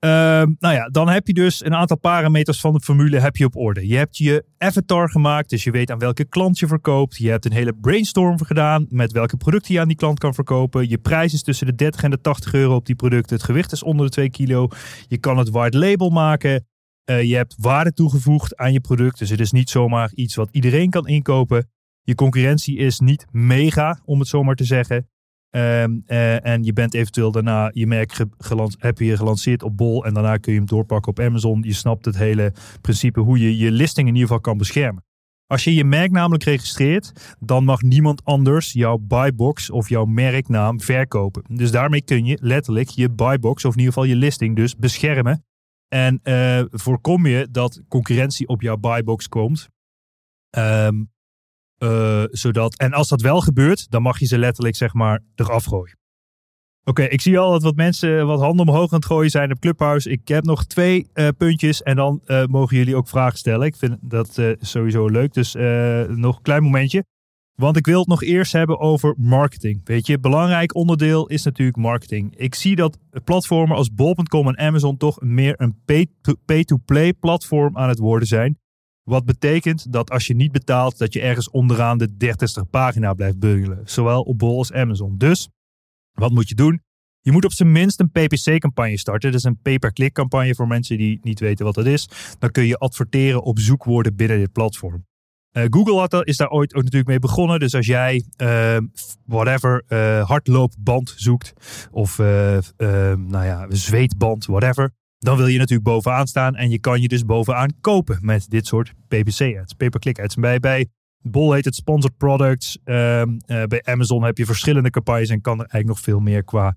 Uh, nou ja, dan heb je dus een aantal parameters van de formule heb je op orde. Je hebt je avatar gemaakt, dus je weet aan welke klant je verkoopt. Je hebt een hele brainstorm gedaan met welke producten je aan die klant kan verkopen. Je prijs is tussen de 30 en de 80 euro op die producten. Het gewicht is onder de 2 kilo. Je kan het white label maken. Uh, je hebt waarde toegevoegd aan je product, dus het is niet zomaar iets wat iedereen kan inkopen. Je concurrentie is niet mega, om het zomaar te zeggen. Um, uh, en je bent eventueel daarna je merk je gelanceerd op Bol en daarna kun je hem doorpakken op Amazon. Je snapt het hele principe hoe je je listing in ieder geval kan beschermen. Als je je merk namelijk registreert, dan mag niemand anders jouw buybox of jouw merknaam verkopen. Dus daarmee kun je letterlijk je buybox of in ieder geval je listing dus beschermen. En uh, voorkom je dat concurrentie op jouw buybox komt. Um, uh, zodat, en als dat wel gebeurt, dan mag je ze letterlijk zeg maar eraf gooien. Oké, ik zie al dat wat mensen wat handen omhoog aan het gooien zijn op Clubhouse. Ik heb nog twee uh, puntjes en dan uh, mogen jullie ook vragen stellen. Ik vind dat sowieso leuk, dus nog een klein momentje. Want ik wil het nog eerst hebben over marketing. Weet je, belangrijk onderdeel is natuurlijk marketing. Ik zie dat platformen als Bol.com en Amazon toch meer een pay-to-play platform aan het worden zijn. Wat betekent dat als je niet betaalt, dat je ergens onderaan de 30ste pagina blijft bungelen. Zowel op Bol als Amazon. Dus, wat moet je doen? Je moet op zijn minst een PPC-campagne starten. Dat is een pay-per-click campagne voor mensen die niet weten wat dat is. Dan kun je adverteren op zoekwoorden binnen dit platform. Uh, Google had, is daar ooit ook natuurlijk mee begonnen. Dus als jij, uh, whatever, uh, hardloopband zoekt of nou ja, zweetband, whatever. Dan wil je natuurlijk bovenaan staan en je kan je dus bovenaan kopen met dit soort PPC-ads, pay-per-click ads. Bij, bij Bol heet het sponsored products. Um, uh, bij Amazon heb je verschillende campagnes en kan er eigenlijk nog veel meer qua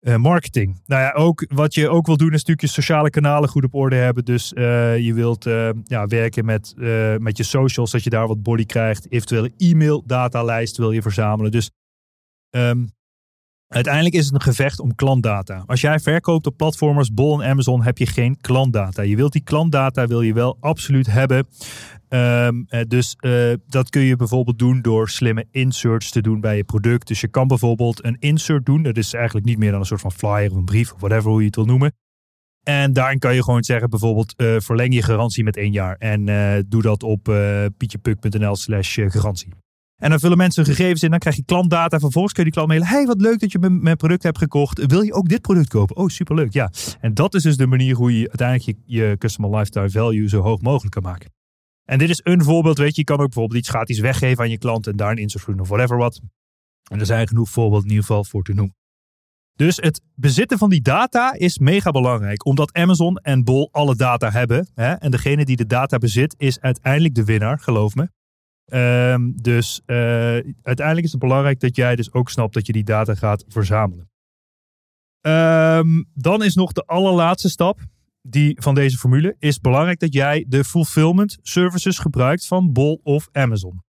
uh, marketing. Nou ja, ook, wat je ook wil doen is natuurlijk je sociale kanalen goed op orde hebben. Dus uh, je wilt ja, werken met, met je socials, dat je daar wat body krijgt. Eventuele e-mail datalijst wil je verzamelen. Dus um, Uiteindelijk is het een gevecht om klantdata. Als jij verkoopt op platformers Bol en Amazon heb je geen klantdata. Je wilt die klantdata wil je wel absoluut hebben. Um, dus uh, dat kun je bijvoorbeeld doen door slimme inserts te doen bij je product. Dus je kan bijvoorbeeld een insert doen. Dat is eigenlijk niet meer dan een soort van flyer of een brief of whatever hoe je het wil noemen. En daarin kan je gewoon zeggen bijvoorbeeld uh, verleng je garantie met één jaar. En uh, doe dat op pietjepuk.nl slash garantie. En dan vullen mensen gegevens in, dan krijg je klantdata. Vervolgens kun je die klant mailen. Hey, wat leuk dat je mijn, product hebt gekocht. Wil je ook dit product kopen? Oh, superleuk. Ja. En dat is dus de manier hoe je uiteindelijk je, customer lifetime value zo hoog mogelijk kan maken. En dit is een voorbeeld, weet je. Je kan ook bijvoorbeeld iets gratis weggeven aan je klant en daar een insert of whatever wat. En er zijn genoeg voorbeelden in ieder geval voor te noemen. Dus het bezitten van die data is mega belangrijk, omdat Amazon en Bol alle data hebben. Hè? En degene die de data bezit is uiteindelijk de winnaar, geloof me. Ehm, dus uh, uiteindelijk is het belangrijk dat jij dus ook snapt dat je die data gaat verzamelen. Um, dan is nog de allerlaatste stap die, van deze formule. Is belangrijk dat jij de fulfillment services gebruikt van Bol of Amazon.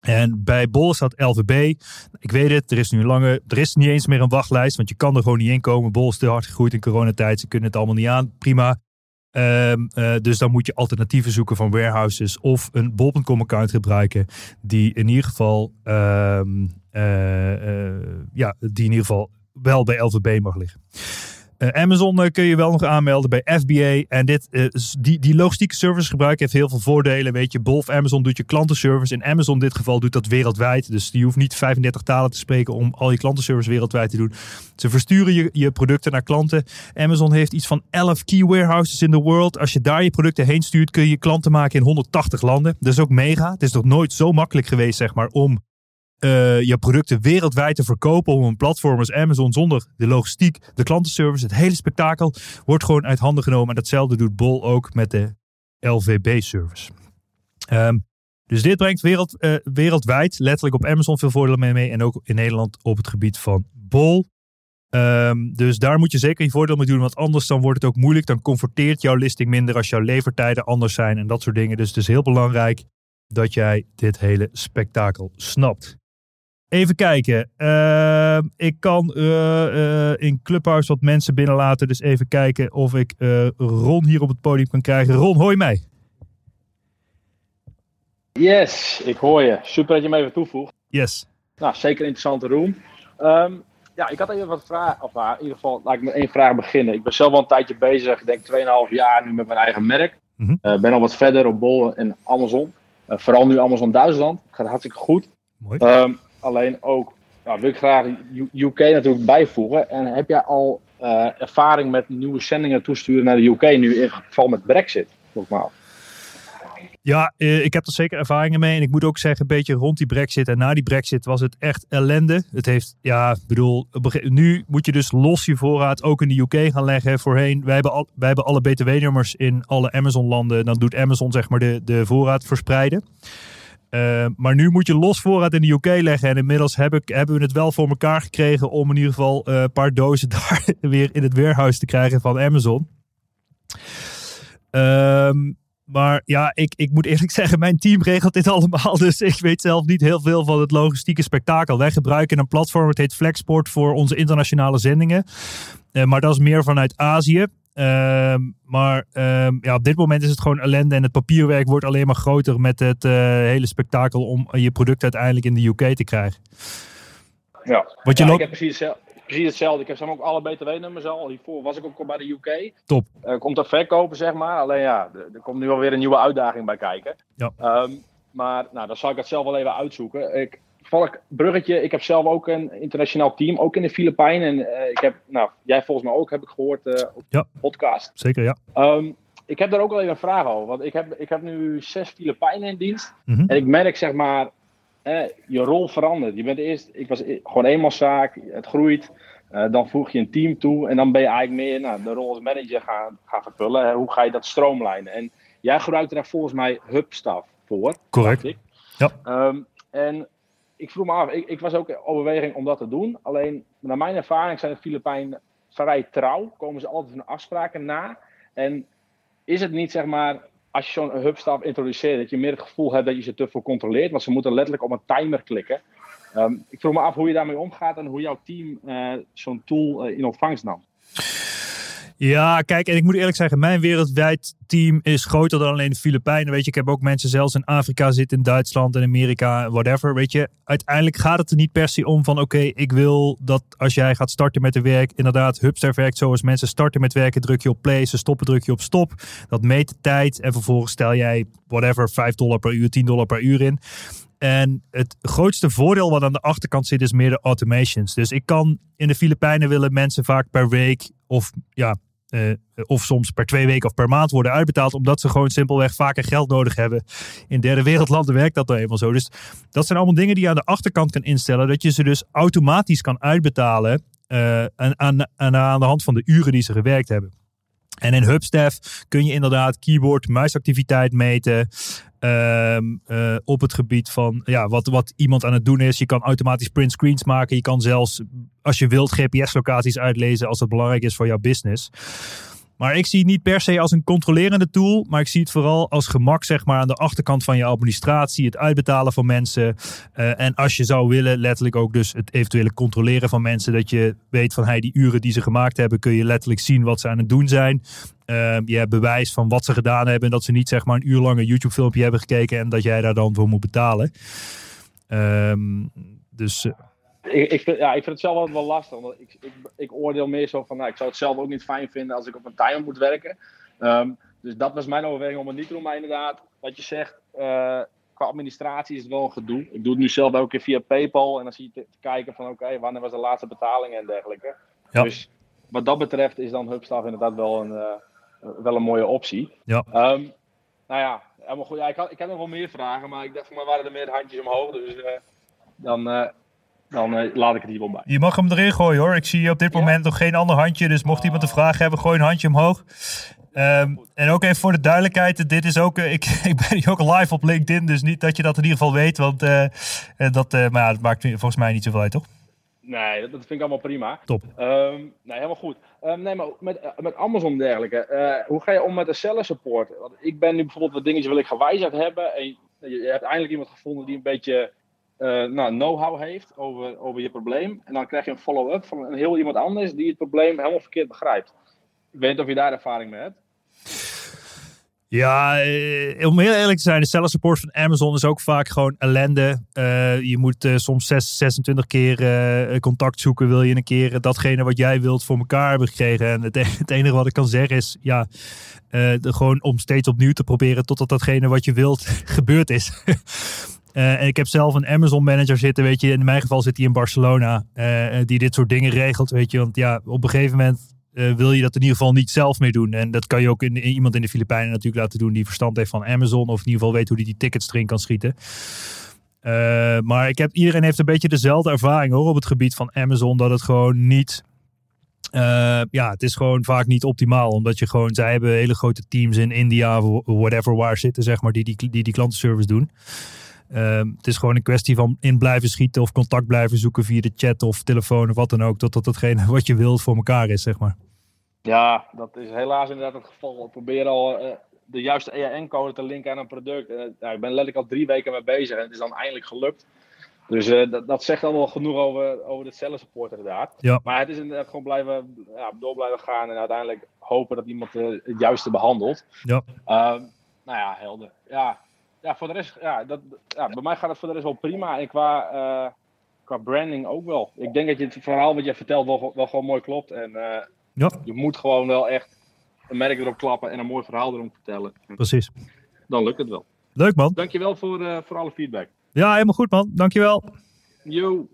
En bij Bol staat LVB. Ik weet het, er is nu een lange. Er is niet eens meer een wachtlijst, want je kan er gewoon niet in komen. Bol is te hard gegroeid in coronatijd. Ze kunnen het allemaal niet aan. Prima. Um, uh, dus dan moet je alternatieven zoeken van warehouses of een bol.com account gebruiken. Die in ieder geval, um, uh, uh, ja, die in ieder geval wel bij LVB mag liggen. Uh, Amazon uh, kun je wel nog aanmelden bij FBA. En dit, uh, die, die logistieke service gebruiken heeft heel veel voordelen. Weet je, Bolf Amazon doet je klantenservice. In Amazon in dit geval doet dat wereldwijd. Dus je hoeft niet 35 talen te spreken om al je klantenservice wereldwijd te doen. Ze versturen je, je producten naar klanten. Amazon heeft iets van 11 key warehouses in the world. Als je daar je producten heen stuurt, kun je klanten maken in 180 landen. Dat is ook mega. Het is nog nooit zo makkelijk geweest, zeg maar, om uh, je producten wereldwijd te verkopen op een platform als Amazon zonder de logistiek, de klantenservice, het hele spektakel wordt gewoon uit handen genomen. En datzelfde doet Bol ook met de LVB-service. Um, dus dit brengt wereld, uh, wereldwijd letterlijk op Amazon veel voordelen mee, mee en ook in Nederland op het gebied van Bol. Um, dus daar moet je zeker je voordeel mee doen, want anders dan wordt het ook moeilijk. Dan converteert jouw listing minder als jouw levertijden anders zijn en dat soort dingen. Dus het is heel belangrijk dat jij dit hele spektakel snapt. Even kijken. Uh, ik kan uh, uh, in Clubhouse wat mensen binnenlaten. Dus even kijken of ik Ron hier op het podium kan krijgen. Ron, hoor je mij? Yes, ik hoor je. Super dat je me even toevoegt. Yes. Nou, zeker een interessante room. Um, ja, ik had even wat vragen. Of nou, in ieder geval, laat ik met één vraag beginnen. Ik ben zelf al een tijdje bezig. Ik denk 2,5 jaar nu met mijn eigen merk. Mm -hmm. ben al wat verder op Bol en Amazon. vooral nu Amazon Duitsland. Gaat hartstikke goed. Mooi. Um, Alleen ook ja, wil ik graag UK natuurlijk bijvoegen. En heb jij al uh, ervaring met nieuwe zendingen toesturen naar de UK nu in geval met Brexit? Nogmaals. Ja, ik heb er zeker ervaringen mee. En ik moet ook zeggen, een beetje rond die brexit en na die brexit was het echt ellende. Het heeft, ja, bedoel, nu moet je dus los je voorraad ook in de UK gaan leggen. Voorheen, wij hebben, al, wij hebben alle btw-nummers in alle Amazon-landen. Dan doet Amazon zeg maar de, de voorraad verspreiden. Uh, maar nu moet je los voorraad in de UK leggen. En inmiddels hebben we het wel voor elkaar gekregen om in ieder geval uh, een paar dozen daar weer in het warehouse te krijgen van Amazon. Um, maar ja, ik, ik moet eerlijk zeggen, mijn team regelt dit allemaal. Dus ik weet zelf niet heel veel van het logistieke spektakel. Wij gebruiken een platform, het heet Flexport, voor onze internationale zendingen. Uh, maar dat is meer vanuit Azië. Uh, maar uh, ja, op dit moment is het gewoon ellende en het papierwerk wordt alleen maar groter met het uh, hele spektakel om je product uiteindelijk in de UK te krijgen. Ja, Wat je ja, ik heb precies hetzelfde. Precies hetzelfde. Ik heb ook alle btw-nummers al. Hiervoor was ik ook al bij de UK. Top. Uh, komt er verkopen, zeg maar. Alleen ja, er, er komt nu alweer een nieuwe uitdaging bij kijken. Ja. Um, maar nou, dan zal ik het zelf wel even uitzoeken. Ik, Valk, bruggetje. Ik heb zelf ook een internationaal team, ook in de Filipijnen. En uh, ik heb, nou, jij volgens mij ook, heb ik gehoord uh, op ja, podcast. Zeker, ja. Um, ik heb daar ook wel even een vraag over. Want ik heb, ik heb nu zes Filipijnen in dienst. Mm -hmm. En ik merk, zeg maar, eh, je rol verandert. Je bent eerst, ik was gewoon eenmanszaak, het groeit. Uh, dan voeg je een team toe en dan ben je eigenlijk meer nou, de rol als manager gaan, gaan vervullen. Hè. Hoe ga je dat stroomlijnen? En jij gebruikte daar volgens mij hubstaf voor. Correct. Ja. Um, en ik vroeg me af, ik, ik was ook in overweging om dat te doen. Alleen, naar mijn ervaring zijn de Filipijnen vrij trouw. Komen ze altijd hun afspraken na. En is het niet, zeg maar, als je zo'n hubstaf introduceert, dat je meer het gevoel hebt dat je ze te veel controleert. Want ze moeten letterlijk op een timer klikken. Um, ik vroeg me af hoe je daarmee omgaat en hoe jouw team uh, zo'n tool uh, in ontvangst nam. Ja, kijk, en ik moet eerlijk zeggen, mijn wereldwijd team is groter dan alleen de Filipijnen. Weet je, ik heb ook mensen zelfs in Afrika zitten, in Duitsland en Amerika, whatever. Weet je, uiteindelijk gaat het er niet per se om van, oké, ik wil dat als jij gaat starten met de werk, inderdaad, Hubster werkt zoals mensen starten met werken, druk je op play, ze stoppen, druk je op stop. Dat meet de tijd en vervolgens stel jij, whatever, 5 dollar per uur, 10 dollar per uur in. En het grootste voordeel wat aan de achterkant zit, is meer de automations. Dus ik kan in de Filipijnen willen mensen vaak per week of ja, uh, of soms per twee weken of per maand worden uitbetaald. Omdat ze gewoon simpelweg vaker geld nodig hebben. In derde wereldlanden werkt dat nou eenmaal zo. Dus dat zijn allemaal dingen die je aan de achterkant kan instellen. Dat je ze dus automatisch kan uitbetalen. Uh, aan, aan, aan de hand van de uren die ze gewerkt hebben. En in Hubstaff kun je inderdaad keyboard, muisactiviteit meten. Eh, op het gebied van ja, wat, wat iemand aan het doen is. Je kan automatisch print screens maken. Je kan zelfs, als je wilt, GPS-locaties uitlezen als dat belangrijk is voor jouw business. Maar ik zie het niet per se als een controlerende tool, maar ik zie het vooral als gemak zeg maar, aan de achterkant van je administratie, het uitbetalen van mensen. Uh, en als je zou willen, letterlijk ook dus het eventuele controleren van mensen, dat je weet van hey, die uren die ze gemaakt hebben, kun je letterlijk zien wat ze aan het doen zijn. Uh, je hebt bewijs van wat ze gedaan hebben en dat ze niet zeg maar een uur lang een YouTube filmpje hebben gekeken en dat jij daar dan voor moet betalen. Um, dus uh, ik, ik, vind, ja, ik vind het zelf altijd wel lastig. Want ik, ik, ik oordeel meer zo van, nou, ik zou het zelf ook niet fijn vinden als ik op een timer moet werken. Um, dus dat was mijn overweging om het niet te doen. Maar inderdaad, wat je zegt, uh, qua administratie is het wel een gedoe. Ik doe het nu zelf elke keer via PayPal. En dan zie je te, te kijken van, oké, okay, wanneer was de laatste betaling en dergelijke. Ja. Dus wat dat betreft is dan Hubstaff inderdaad wel een, uh, wel een mooie optie. Ja. Um, nou ja, helemaal goed. Ja, ik, had, ik heb nog wel meer vragen, maar ik dacht van mij waren er meer handjes omhoog. Dus uh, dan dan uh, laat ik het hier wel bij. Je mag hem erin gooien hoor. Ik zie op dit moment nog geen ander handje. Dus mocht iemand een vraag hebben, gooi een handje omhoog. Um, en ook even voor de duidelijkheid, dit is ook, uh, ik, ik ben hier ook live op LinkedIn, dus niet dat je dat in ieder geval weet, want uh, dat, maar ja, dat maakt volgens mij niet zoveel uit, toch? Nee, dat, vind ik allemaal prima. Top. Um, nee, helemaal goed. Um, nee, maar met, met Amazon en dergelijke, hoe ga je om met de seller support? Want ik ben nu bijvoorbeeld wat dingetjes wil ik gewijzigd hebben en je, je hebt eindelijk iemand gevonden die een beetje nou, know-how heeft over, over je probleem. En dan krijg je een follow-up van een heel iemand anders die het probleem helemaal verkeerd begrijpt. Ik weet niet of je daar ervaring mee hebt. Ja, eh, om heel eerlijk te zijn, de seller support van Amazon is ook vaak gewoon ellende. Uh, je moet soms 6, 26 keer contact zoeken. Wil je een keer datgene wat jij wilt voor elkaar hebben gekregen. En het, enige wat ik kan zeggen is, ja, gewoon om steeds opnieuw te proberen totdat datgene wat je wilt gebeurd is. Uh, en ik heb zelf een Amazon manager zitten, weet je. In mijn geval zit hij in Barcelona. Uh, die dit soort dingen regelt, weet je. Want ja, op een gegeven moment wil je dat in ieder geval niet zelf meer doen. En dat kan je ook in, iemand in de Filipijnen natuurlijk laten doen die verstand heeft van Amazon. Of in ieder geval weet hoe hij die tickets erin kan schieten. maar ik heb, iedereen heeft een beetje dezelfde ervaring hoor op het gebied van Amazon. Dat het gewoon niet ja, het is gewoon vaak niet optimaal. Omdat je gewoon, zij hebben hele grote teams in India, whatever waar zitten, zeg maar, die die, die, die klantenservice doen. Um, het is gewoon een kwestie van in blijven schieten of contact blijven zoeken via de chat of telefoon of wat dan ook. Totdat hetgene wat je wilt voor elkaar is, zeg maar. Ja, dat is helaas inderdaad het geval. Ik probeer al uh, de juiste EAN-code te linken aan een product. Uh, ja, ik ben letterlijk al drie weken mee bezig en het is dan eindelijk gelukt. Dus uh, dat, dat, zegt dan wel genoeg over, over de cellen support inderdaad. Ja. Maar het is inderdaad gewoon blijven, ja, door blijven gaan en uiteindelijk hopen dat iemand het juiste behandelt. Ja. nou ja, helder. Ja, ja, voor de rest, ja, dat, ja, bij mij gaat het voor de rest wel prima. En qua, uh, qua branding ook wel. Ik denk dat je het verhaal wat je vertelt wel, wel gewoon mooi klopt. En uh, ja. je moet gewoon wel echt een merk erop klappen en een mooi verhaal erom vertellen. Precies. Dan lukt het wel. Leuk man. Dankjewel voor, uh, voor alle feedback. Ja, helemaal goed man. Dankjewel. Yo.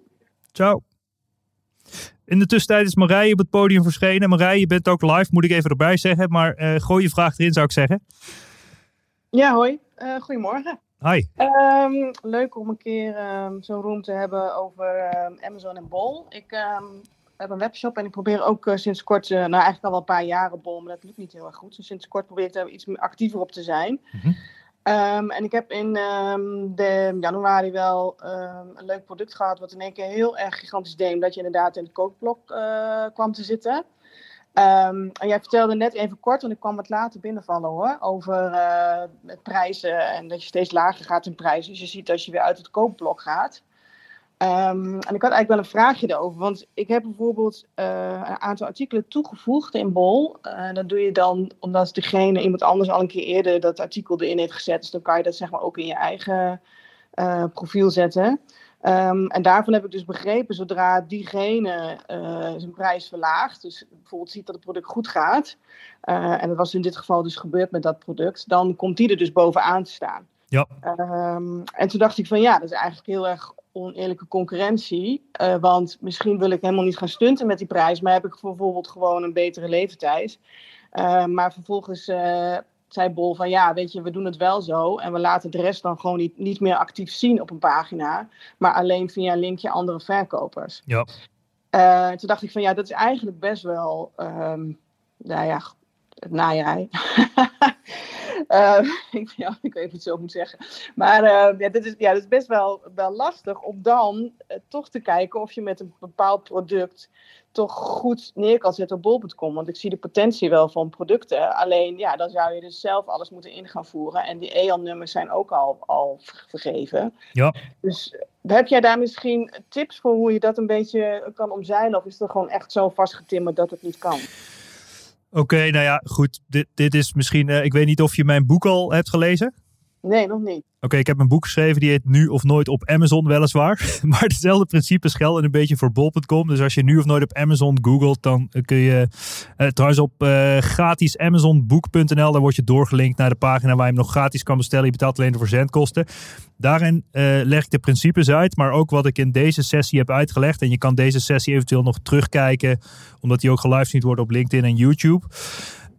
Ciao. In de tussentijd is Marije op het podium verschenen. Marije, je bent ook live, moet ik even erbij zeggen. Maar uh, gooi je vraag erin, zou ik zeggen. Ja, hoi. Uh, goedemorgen. Hi. Um, leuk om een keer um, zo'n room te hebben over um, Amazon en Bol. Ik heb een webshop en ik probeer ook uh, sinds kort, uh, nou eigenlijk al wel een paar jaren Bol, maar dat lukt niet heel erg goed. Dus sinds kort probeer ik daar iets actiever op te zijn. Mm -hmm. en ik heb in de januari wel een leuk product gehad, wat in één keer heel erg gigantisch deed, omdat je inderdaad in het kookblok kwam te zitten. En jij vertelde net even kort, want ik kwam wat later binnenvallen hoor, over uh, prijzen en dat je steeds lager gaat in prijzen. Dus je ziet als je weer uit het koopblok gaat, Ehm, en ik had eigenlijk wel een vraagje erover. Want ik heb bijvoorbeeld uh, een aantal artikelen toegevoegd in Bol. Uh, dat doe je dan omdat degene, iemand anders al een keer eerder dat artikel erin heeft gezet. Dus dan kan je dat zeg maar ook in je eigen profiel zetten. Um, en daarvan heb ik dus begrepen, zodra diegene zijn prijs verlaagt, dus bijvoorbeeld ziet dat het product goed gaat, en dat was in dit geval dus gebeurd met dat product, dan komt die er dus bovenaan te staan. Ja. Um, en toen dacht ik van ja, dat is eigenlijk heel erg oneerlijke concurrentie. Uh, want misschien wil ik helemaal niet gaan stunten met die prijs, maar heb ik bijvoorbeeld gewoon een betere leeftijd. Uh, maar vervolgens zei Bol van ja, weet je, we doen het wel zo en we laten de rest dan gewoon niet, niet meer actief zien op een pagina, maar alleen via een linkje andere verkopers. Ja. toen dacht ik van ja, dat is eigenlijk best wel, um, nou ja, nou ja. uh, ik, ja, ik weet niet of ik het zo moet zeggen. Maar uh, ja, dit is, ja, dit is best wel, wel lastig om dan uh, toch te kijken of je met een bepaald product toch goed neer kan zetten op bol.com. Want ik zie de potentie wel van producten. Alleen ja, dan zou je dus zelf alles moeten in gaan voeren. En die EAN-nummers zijn ook al, al vergeven. Ja. Dus heb jij daar misschien tips voor hoe je dat een beetje kan omzeilen? Of is het gewoon echt zo vastgetimmerd dat het niet kan? Oké, okay, nou ja, goed. Dit, dit is misschien. Uh, ik weet niet of je mijn boek al hebt gelezen. Nee, nog niet. Oké, ik heb een boek geschreven die heet Nu of Nooit op Amazon, weliswaar. maar hetzelfde principe geldt een beetje voor bol.com. Dus als je nu of nooit op Amazon googelt, dan kun je uh, trouwens op gratis amazonboek.nl, daar word je doorgelinkt naar de pagina waar je hem nog gratis kan bestellen. Je betaalt alleen de verzendkosten. Daarin uh, leg ik de principes uit, maar ook wat ik in deze sessie heb uitgelegd. En je kan deze sessie eventueel nog terugkijken, omdat die ook gelivestreamd wordt op LinkedIn en YouTube.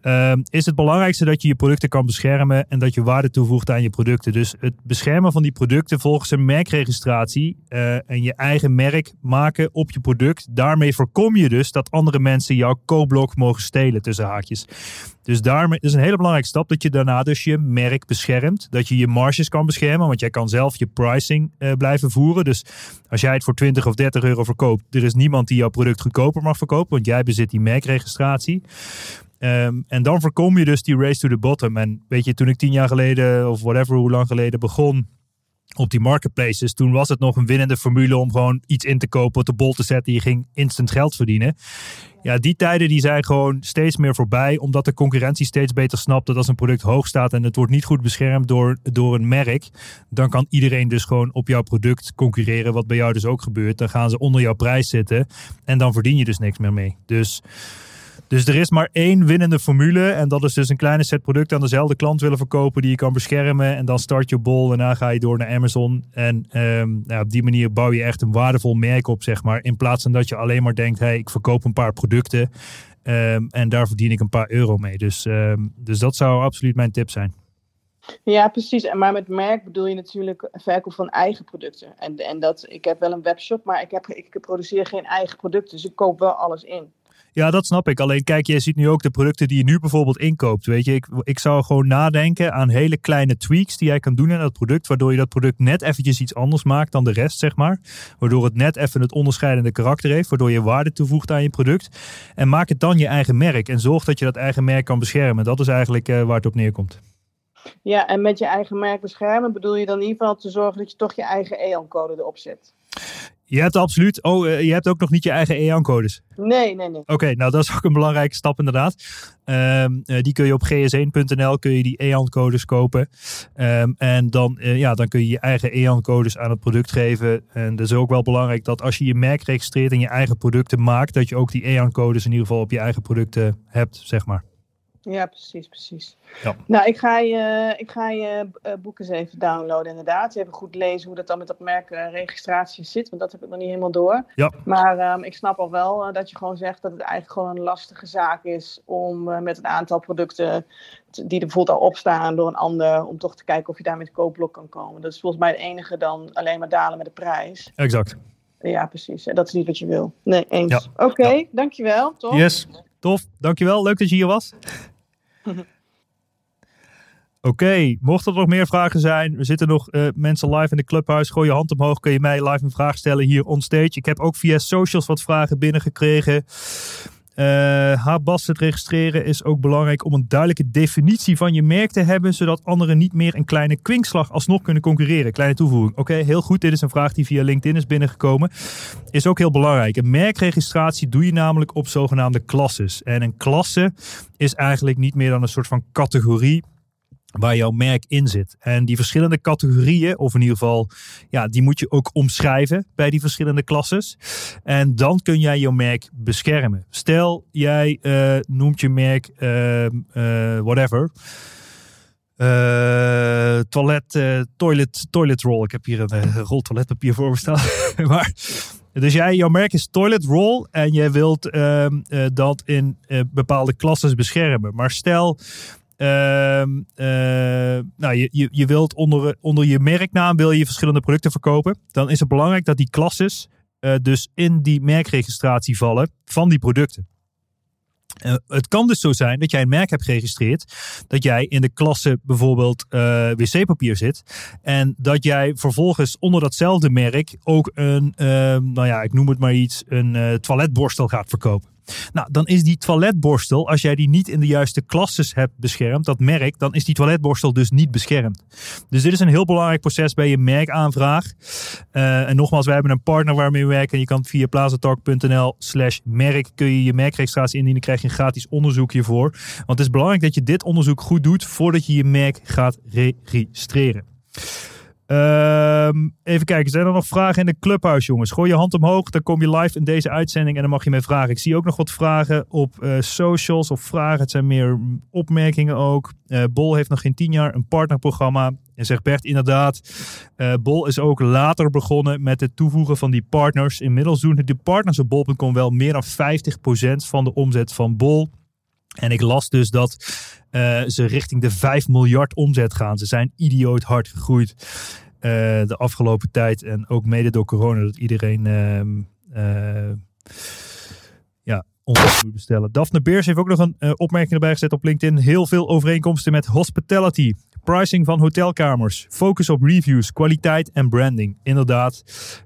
Uh, is het belangrijkste dat je je producten kan beschermen en dat je waarde toevoegt aan je producten. Dus het beschermen van die producten volgens een merkregistratie uh, en je eigen merk maken op je product. Daarmee voorkom je dus dat andere mensen jouw koopblok mogen stelen tussen haakjes. Dus daarmee is een hele belangrijke stap dat je daarna dus je merk beschermt. Dat je je marges kan beschermen, want jij kan zelf je pricing uh, blijven voeren. Dus als jij het voor 20 of 30 euro verkoopt, er is niemand die jouw product goedkoper mag verkopen, want jij bezit die merkregistratie. Um, en dan voorkom je dus die race to the bottom. En weet je, toen ik tien jaar geleden, of whatever, hoe lang geleden begon op die marketplaces, toen was het nog een winnende formule om gewoon iets in te kopen, op de bol te zetten. Je ging instant geld verdienen. Ja, die tijden die zijn gewoon steeds meer voorbij, omdat de concurrentie steeds beter snapt dat als een product hoog staat en het wordt niet goed beschermd door, door een merk, dan kan iedereen dus gewoon op jouw product concurreren, wat bij jou dus ook gebeurt. Dan gaan ze onder jouw prijs zitten en dan verdien je dus niks meer mee. Dus... Dus er is maar één winnende formule. En dat is dus een kleine set producten aan dezelfde klant willen verkopen die je kan beschermen. En dan start je bol. Daarna ga je door naar Amazon. En um, nou, op die manier bouw je echt een waardevol merk op, zeg maar. In plaats van dat je alleen maar denkt, hey, ik verkoop een paar producten. Um, en daar verdien ik een paar euro mee. Dus, um, dus dat zou absoluut mijn tip zijn. Ja, precies. Maar met merk bedoel je natuurlijk verkoop van eigen producten. En, en dat, ik heb wel een webshop, maar ik, heb, ik produceer geen eigen producten. Dus ik koop wel alles in. Ja, dat snap ik. Alleen kijk, je ziet nu ook de producten die je nu bijvoorbeeld inkoopt. Weet je, ik, ik zou gewoon nadenken aan hele kleine tweaks die jij kan doen in dat product. Waardoor je dat product net eventjes iets anders maakt dan de rest, zeg maar. Waardoor het net even het onderscheidende karakter heeft. Waardoor je waarde toevoegt aan je product. En maak het dan je eigen merk. En zorg dat je dat eigen merk kan beschermen. Dat is eigenlijk uh, waar het op neerkomt. Ja, en met je eigen merk beschermen bedoel je dan in ieder geval te zorgen dat je toch je eigen EAN-code erop zet. Je hebt absoluut. Oh, uh, je hebt ook nog niet je eigen EAN-codes. Nee, nee, nee. Oké, okay, nou dat is ook een belangrijke stap inderdaad. Um, uh, die kun je op gs1.nl kun je die EAN-codes kopen. Um, en dan, uh, ja, dan kun je je eigen EAN-codes aan het product geven. En dat is ook wel belangrijk dat als je je merk registreert en je eigen producten maakt, dat je ook die EAN-codes in ieder geval op je eigen producten hebt, zeg maar. Ja, precies, precies. Ja. Nou, ik ga je, ik ga je uh, boek eens even downloaden, inderdaad. Even goed lezen hoe dat dan met dat merkregistratie uh, zit, want dat heb ik nog niet helemaal door. Ja. Maar um, ik snap al wel uh, dat je gewoon zegt dat het eigenlijk gewoon een lastige zaak is om uh, met een aantal producten die er bijvoorbeeld al opstaan door een ander, om toch te kijken of je daar met koopblok kan komen. Dat is volgens mij het enige dan alleen maar dalen met de prijs. Exact. Ja, precies. En dat is niet wat je wil. Nee, eens. Ja. Oké, okay, dankjewel. Tof. Yes, tof. Dankjewel. Leuk dat je hier was. Oké, mochten er nog meer vragen zijn, we zitten nog uh, mensen live in de clubhuis. Gooi je hand omhoog, kun je mij live een vraag stellen hier on stage. Ik heb ook via socials wat vragen binnengekregen. H-Basset registreren is ook belangrijk om een duidelijke definitie van je merk te hebben, zodat anderen niet meer een kleine kwinkslag alsnog kunnen concurreren. Kleine toevoeging. Oké, heel goed. Dit is een vraag die via LinkedIn is binnengekomen. Is ook heel belangrijk. Een merkregistratie doe je namelijk op zogenaamde klasses. En een klasse is eigenlijk niet meer dan een soort van categorie waar jouw merk in zit. En die verschillende categorieën, of in ieder geval, ja, die moet je ook omschrijven bij die verschillende klasses. En dan kun jij jouw merk beschermen. Stel, jij uh, noemt je merk uh, uh, whatever. toilet, toilet, toilet roll. Ik heb hier een rol toiletpapier voor me staan. maar, dus jij, jouw merk is toilet roll en jij wilt ehm, dat in bepaalde klasses beschermen. Maar stel, nou, je, je, je wilt onder, onder je merknaam wil je verschillende producten verkopen. Dan is het belangrijk dat die klasses uh, dus in die merkregistratie vallen van die producten. Uh, het kan dus zo zijn dat jij een merk hebt geregistreerd, dat jij in de klasse bijvoorbeeld wc-papier zit en dat jij vervolgens onder datzelfde merk ook een, uh, nou ja, ik noem het maar iets, een toiletborstel gaat verkopen. Nou, dan is die toiletborstel, als jij die niet in de juiste klasses hebt beschermd, dat merk, dan is die toiletborstel dus niet beschermd. Dus dit is een heel belangrijk proces bij je merkaanvraag. Uh, en nogmaals, wij hebben een partner waarmee we werken. Je kan via plazatalk.nl slash merk kun je je merkregistratie indienen. krijg je een gratis onderzoek hiervoor. Want het is belangrijk dat je dit onderzoek goed doet voordat je je merk gaat registreren. Um, even kijken, zijn er nog vragen in de clubhouse, jongens? Gooi je hand omhoog, dan kom je live in deze uitzending en dan mag je mij vragen. Ik zie ook nog wat vragen op uh, socials of vragen. Het zijn meer opmerkingen ook. Uh, Bol heeft nog geen tien jaar een partnerprogramma. En zegt Bert inderdaad, uh, Bol is ook later begonnen met het toevoegen van die partners. Inmiddels doen de partners op bol.com wel meer dan 50% van de omzet van Bol. En ik las dus dat uh, ze richting de 5 miljard omzet gaan. Ze zijn idioot hard gegroeid uh, de afgelopen tijd. En ook mede door corona dat iedereen uh, ja, online moet bestellen. Daphne Beers heeft ook nog een opmerking erbij gezet op LinkedIn. Heel veel overeenkomsten met hospitality. Pricing van hotelkamers. Focus op reviews, kwaliteit en branding. Inderdaad,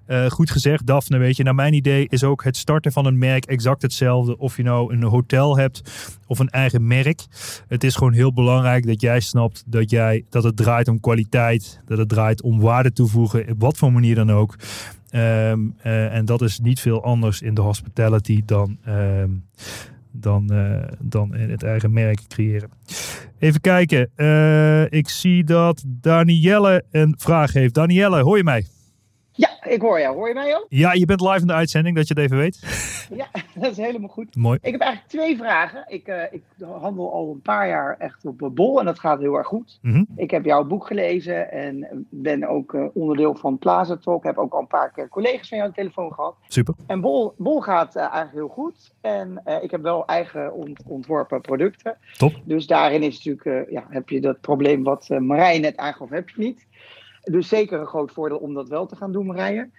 uh, goed gezegd, Daphne. Weet je, naar mijn idee is ook het starten van een merk exact hetzelfde. Of je nou een hotel hebt of een eigen merk. Het is gewoon heel belangrijk dat jij snapt dat, jij, dat het draait om kwaliteit. Dat het draait om waarde toevoegen, op wat voor manier dan ook. Um, uh, en dat is niet veel anders in de hospitality dan. Um, dan, uh, dan het eigen merk creëren. Even kijken. Uh, ik zie dat Danielle een vraag heeft. Danielle, hoor je mij? Ja, ik hoor jou. Hoor je mij ook? Ja, je bent live in de uitzending, dat je het even weet. Ja, dat is helemaal goed. Mooi. Ik heb eigenlijk twee vragen. Ik, uh, ik handel al een paar jaar echt op bol en dat gaat heel erg goed. Mhm. Mm -hmm. Ik heb jouw boek gelezen en ben ook uh, onderdeel van Plaza Talk. Heb ook al een paar keer collega's van jou aan de telefoon gehad. Super. En bol, bol gaat uh, eigenlijk heel goed. En ik heb wel eigen ont ontworpen producten. Top. Dus daarin is natuurlijk, ja, heb je dat probleem wat Marijn net aangaf, heb je niet. Dus zeker een groot voordeel om dat wel te gaan doen, Marije.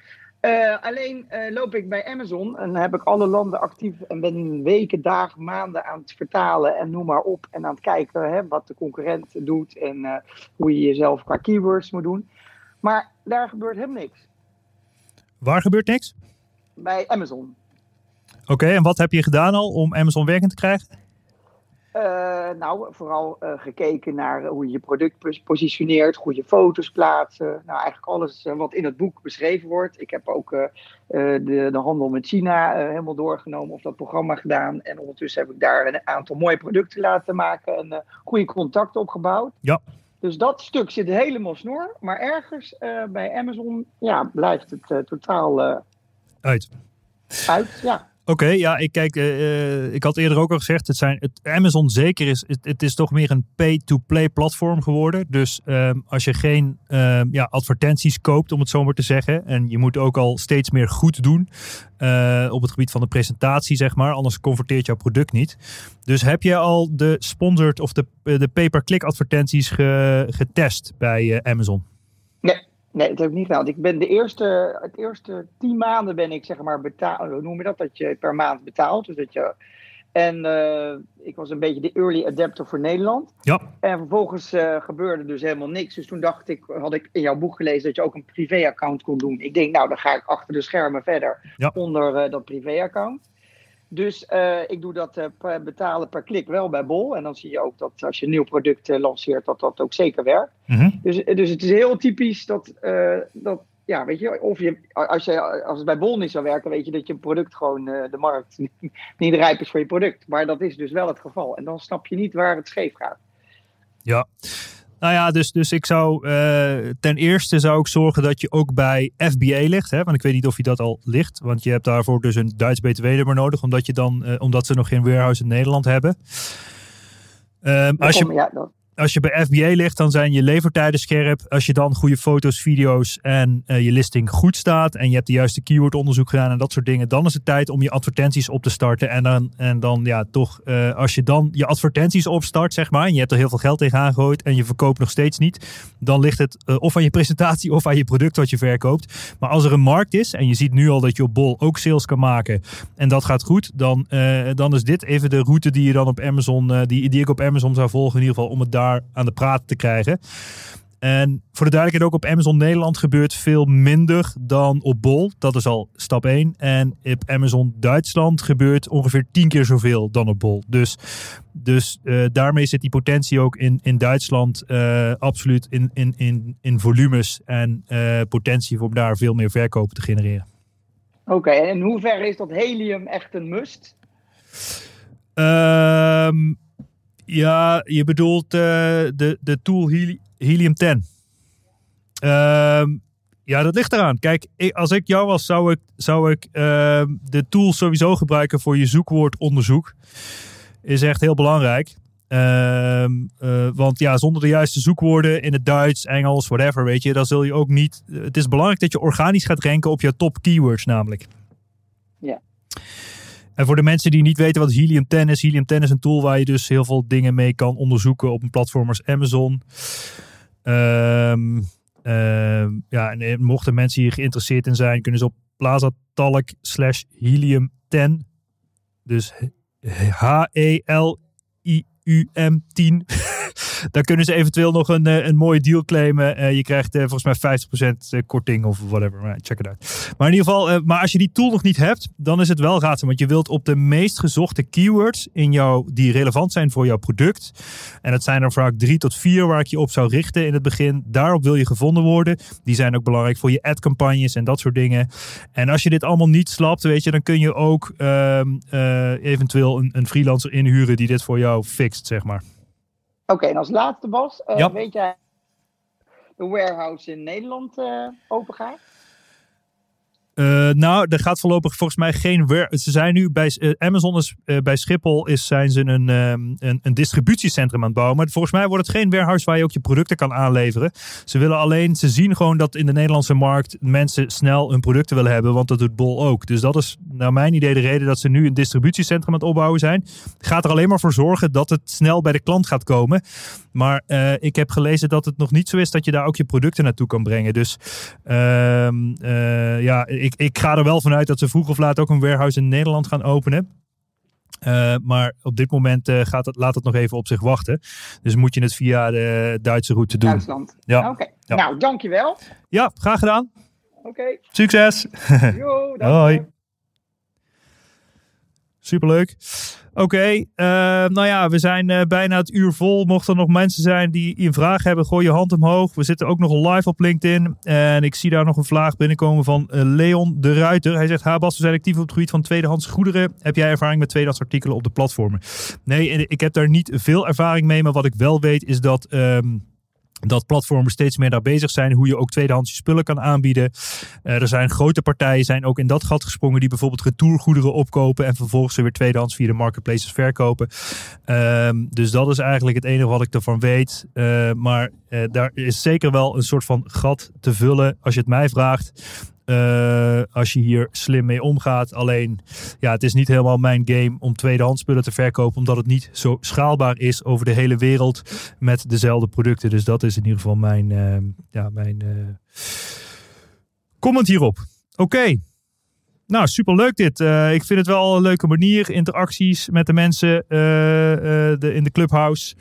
Uh, alleen uh, loop ik bij Amazon en heb ik alle landen actief en ben weken, dagen, maanden aan het vertalen en noem maar op. En aan het kijken hè, wat de concurrent doet en uh, hoe je jezelf qua keywords moet doen. Maar daar gebeurt helemaal niks. Waar gebeurt niks? Bij Amazon. Oké, okay, en wat heb je gedaan al om Amazon werkend te krijgen? Uh, nou, vooral uh, gekeken naar hoe je je product positioneert, goede foto's plaatsen. Nou, eigenlijk alles uh, wat in het boek beschreven wordt. Ik heb ook de, de, handel met China helemaal doorgenomen of dat programma gedaan. En ondertussen heb ik daar een aantal mooie producten laten maken en goede contacten opgebouwd. Ja. Dus dat stuk zit helemaal snor. Maar ergens bij Amazon ja, blijft het totaal uit. Uit, ja. Oké, ja, ik kijk, uh, ik had eerder ook al gezegd, het zijn, het, Amazon zeker is, het, is toch meer een pay-to-play platform geworden. Dus um, als je geen um, ja, advertenties koopt, om het zo maar te zeggen, en je moet ook al steeds meer goed doen uh, op het gebied van de presentatie, zeg maar, anders converteert jouw product niet. Dus heb je al de sponsored of de, de pay-per-click advertenties ge, getest bij Amazon? Nee. Nee, dat heb ik niet gedaan. Ik ben de eerste, het eerste tien maanden ben ik zeg maar betaald. Hoe noem je dat? Dat je per maand betaalt. Dus dat je, en uh, ik was een beetje de early adapter voor Nederland. Ja. En vervolgens uh, gebeurde dus helemaal niks. Dus toen dacht ik, had ik in jouw boek gelezen dat je ook een privéaccount kon doen. Ik denk, nou, dan ga ik achter de schermen verder ja. onder uh, dat privéaccount. Dus uh, ik doe dat uh, betalen per klik wel bij Bol. En dan zie je ook dat als je een nieuw product uh, lanceert, dat dat ook zeker werkt. Mm -hmm. dus, dus het is heel typisch dat, dat ja, weet je, of je, als, je, als het bij Bol niet zou werken, weet je dat je product gewoon de markt niet, niet rijp is voor je product. Maar dat is dus wel het geval. En dan snap je niet waar het scheef gaat. Ja, nou ja, dus, dus ik zou uh, ten eerste zou ik zorgen dat je ook bij FBA ligt. Hè? Want ik weet niet of je dat al ligt. Want je hebt daarvoor dus een Duits BTW-nummer nodig. Omdat, je dan, uh, omdat ze nog geen warehouse in Nederland hebben. Um, als je, ja, dat als je bij FBA ligt, dan zijn je levertijden scherp. Als je dan goede foto's, video's en uh, je listing goed staat. En je hebt de juiste keywordonderzoek gedaan en dat soort dingen. Dan is het tijd om je advertenties op te starten. En dan, en dan ja, toch, uh, als je dan je advertenties opstart, zeg maar. En je hebt er heel veel geld tegenaan gegooid en je verkoopt nog steeds niet. Dan ligt het uh, of aan je presentatie of aan je product wat je verkoopt. Maar als er een markt is en je ziet nu al dat je op Bol ook sales kan maken. En dat gaat goed. Dan, dan is dit even de route die je dan op Amazon, die, die ik op Amazon zou volgen. In ieder geval om het daar aan de praat te krijgen. En voor de duidelijkheid ook op Amazon Nederland gebeurt veel minder dan op Bol. Dat is al stap 1. En op Amazon Duitsland gebeurt ongeveer 10 keer zoveel dan op Bol. Dus, dus uh, daarmee zit die potentie ook in, in Duitsland uh, absoluut in, in, in, in volumes en uh, potentie om daar veel meer verkopen te genereren. Oké, okay, en in hoeverre is dat helium echt een must? Um, ja, je bedoelt uh, de, de tool Heli Helium 10. Uh, ja, dat ligt eraan. Kijk, als ik jou was, zou ik, zou ik uh, de tool sowieso gebruiken voor je zoekwoordonderzoek. Is echt heel belangrijk. Uh, want ja, zonder de juiste zoekwoorden in het Duits, Engels, whatever, weet je, dan zul je ook niet. Het is belangrijk dat je organisch gaat ranken op je top keywords, namelijk. Ja. En voor de mensen die niet weten wat Helium 10 is. Helium 10 is een tool waar je dus heel veel dingen mee kan onderzoeken op een platform als Amazon. Um, um, ja, en mochten mensen hier geïnteresseerd in zijn, kunnen ze op plazatalk slash helium 10. Dus H-E-L-I-U-M 10. Daar kunnen ze eventueel nog een, een mooie deal claimen. Uh, je krijgt uh, volgens mij 50% korting of whatever. Check it out. Maar in ieder geval, maar als je die tool nog niet hebt, dan is het wel raadzaam. Want je wilt op de meest gezochte keywords in jou, die relevant zijn voor jouw product. En dat zijn er vaak drie tot vier waar ik je op zou richten in het begin. Daarop wil je gevonden worden. Die zijn ook belangrijk voor je ad-campagnes en dat soort dingen. En als je dit allemaal niet slapt, weet je, dan kun je ook ehm, eventueel een, een freelancer inhuren die dit voor jou fixt, zeg maar. Oké, okay, en als laatste Bas, uh, ja. weet jij de warehouse in Nederland uh, open gaat? Uh, nou, er gaat voorlopig volgens mij geen. Ze zijn nu bij uh, Amazon is uh, bij Schiphol is, zijn ze een, um, een, een, distributiecentrum aan het bouwen. Maar volgens mij wordt het geen warehouse waar je ook je producten kan aanleveren. Ze willen alleen, ze zien gewoon dat in de Nederlandse markt mensen snel hun producten willen hebben, want dat doet Bol ook. Dus dat is naar mijn idee de reden dat ze nu een distributiecentrum aan het opbouwen zijn. Gaat er alleen maar voor zorgen dat het snel bij de klant gaat komen. Maar ik heb gelezen dat het nog niet zo is dat je daar ook je producten naartoe kan brengen. Dus ehm, ja ik, ik ga er wel vanuit dat ze vroeg of laat ook een warehouse in Nederland gaan openen. Uh, maar op dit moment uh, gaat het, laat het nog even op zich wachten. Dus moet je het via de Duitse route doen. Duitsland. Ja. Oké. Okay. Ja. Nou, dankjewel. Ja, graag gedaan. Oké. Okay. Succes. Jo, Hoi. Superleuk. Oké, uh, nou ja, we zijn uh, bijna het uur vol. Mochten er nog mensen zijn die een vraag hebben, gooi je hand omhoog. We zitten ook nog live op LinkedIn. En ik zie daar nog een vraag binnenkomen van uh, Leon de Ruiter. Hij zegt, Habas, we zijn actief op het gebied van tweedehands goederen. Heb jij ervaring met tweedehands artikelen op de platformen? Nee, ik heb daar niet veel ervaring mee. Maar wat ik wel weet is dat... Um, dat platformen steeds meer daar bezig zijn. Hoe je ook tweedehands spullen kan aanbieden. Uh, er zijn grote partijen zijn ook in dat gat gesprongen. Die bijvoorbeeld retourgoederen opkopen. En vervolgens ze weer tweedehands via de marketplaces verkopen. Uh, dus dat is eigenlijk het enige wat ik ervan weet. Uh, maar eh, daar is zeker wel een soort van gat te vullen. Als je het mij vraagt. Uh, als je hier slim mee omgaat. Alleen, ja, het is niet helemaal mijn game om tweedehands spullen te verkopen. Omdat het niet zo schaalbaar is over de hele wereld met dezelfde producten. Dus dat is in ieder geval mijn, uh, ja, mijn uh, comment hierop. Oké. Nou, superleuk dit. Uh, ik vind het wel een leuke manier. Interacties met de mensen uh, de, in de clubhouse.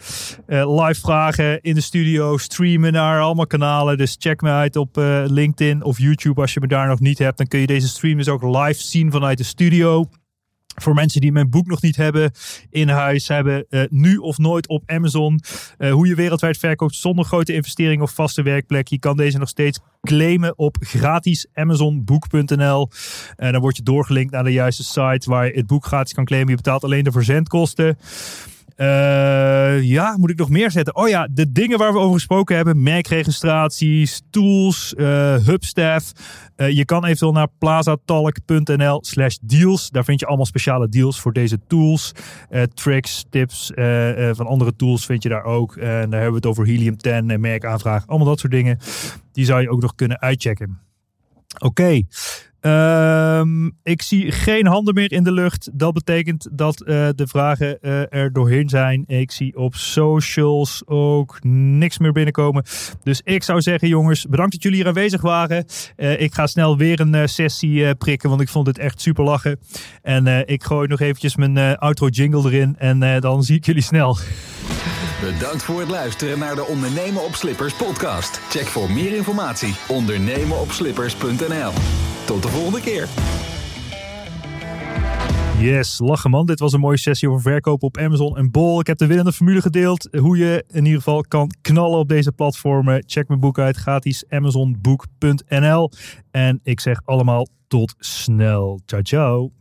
live vragen in de studio. Streamen naar allemaal kanalen. Dus check me uit op LinkedIn of YouTube als je me daar nog niet hebt. Dan kun je deze stream dus ook live zien vanuit de studio. Voor mensen die mijn boek nog niet hebben in huis, hebben uh, nu of nooit op Amazon. Uh, hoe je wereldwijd verkoopt zonder grote investering of vaste werkplek. Je kan deze nog steeds claimen op gratis amazonboek.nl. En dan word je doorgelinkt naar de juiste site waar je het boek gratis kan claimen. Je betaalt alleen de verzendkosten. Uh, ja, moet ik nog meer zetten? Oh ja, de dingen waar we over gesproken hebben. Merkregistraties, tools, uh, Hubstaff. Uh, je kan eventueel naar plazatalk.nl slash deals. Daar vind je allemaal speciale deals voor deze tools. tricks, tips van andere tools vind je daar ook. En daar hebben we het over Helium 10 en merkaanvraag. Allemaal dat soort dingen. Die zou je ook nog kunnen uitchecken. Oké. Um, ik zie geen handen meer in de lucht. Dat betekent dat uh, de vragen uh, er doorheen zijn. Ik zie op socials ook niks meer binnenkomen. Dus ik zou zeggen, jongens, bedankt dat jullie hier aanwezig waren. Uh, ik ga snel weer een sessie prikken, want ik vond het echt super lachen. En ik gooi nog eventjes mijn outro jingle erin en dan zie ik jullie snel. Bedankt voor het luisteren naar de Ondernemen op Slippers podcast. Check voor meer informatie ondernemenopslippers.nl. Tot de volgende keer. Yes, lachen man. Dit was een mooie sessie over verkopen op Amazon en Bol. Ik heb de winnende formule gedeeld. Hoe je in ieder geval kan knallen op deze platformen. Check mijn boek uit. Gratis amazonboek.nl. En ik zeg allemaal tot snel. Ciao, ciao.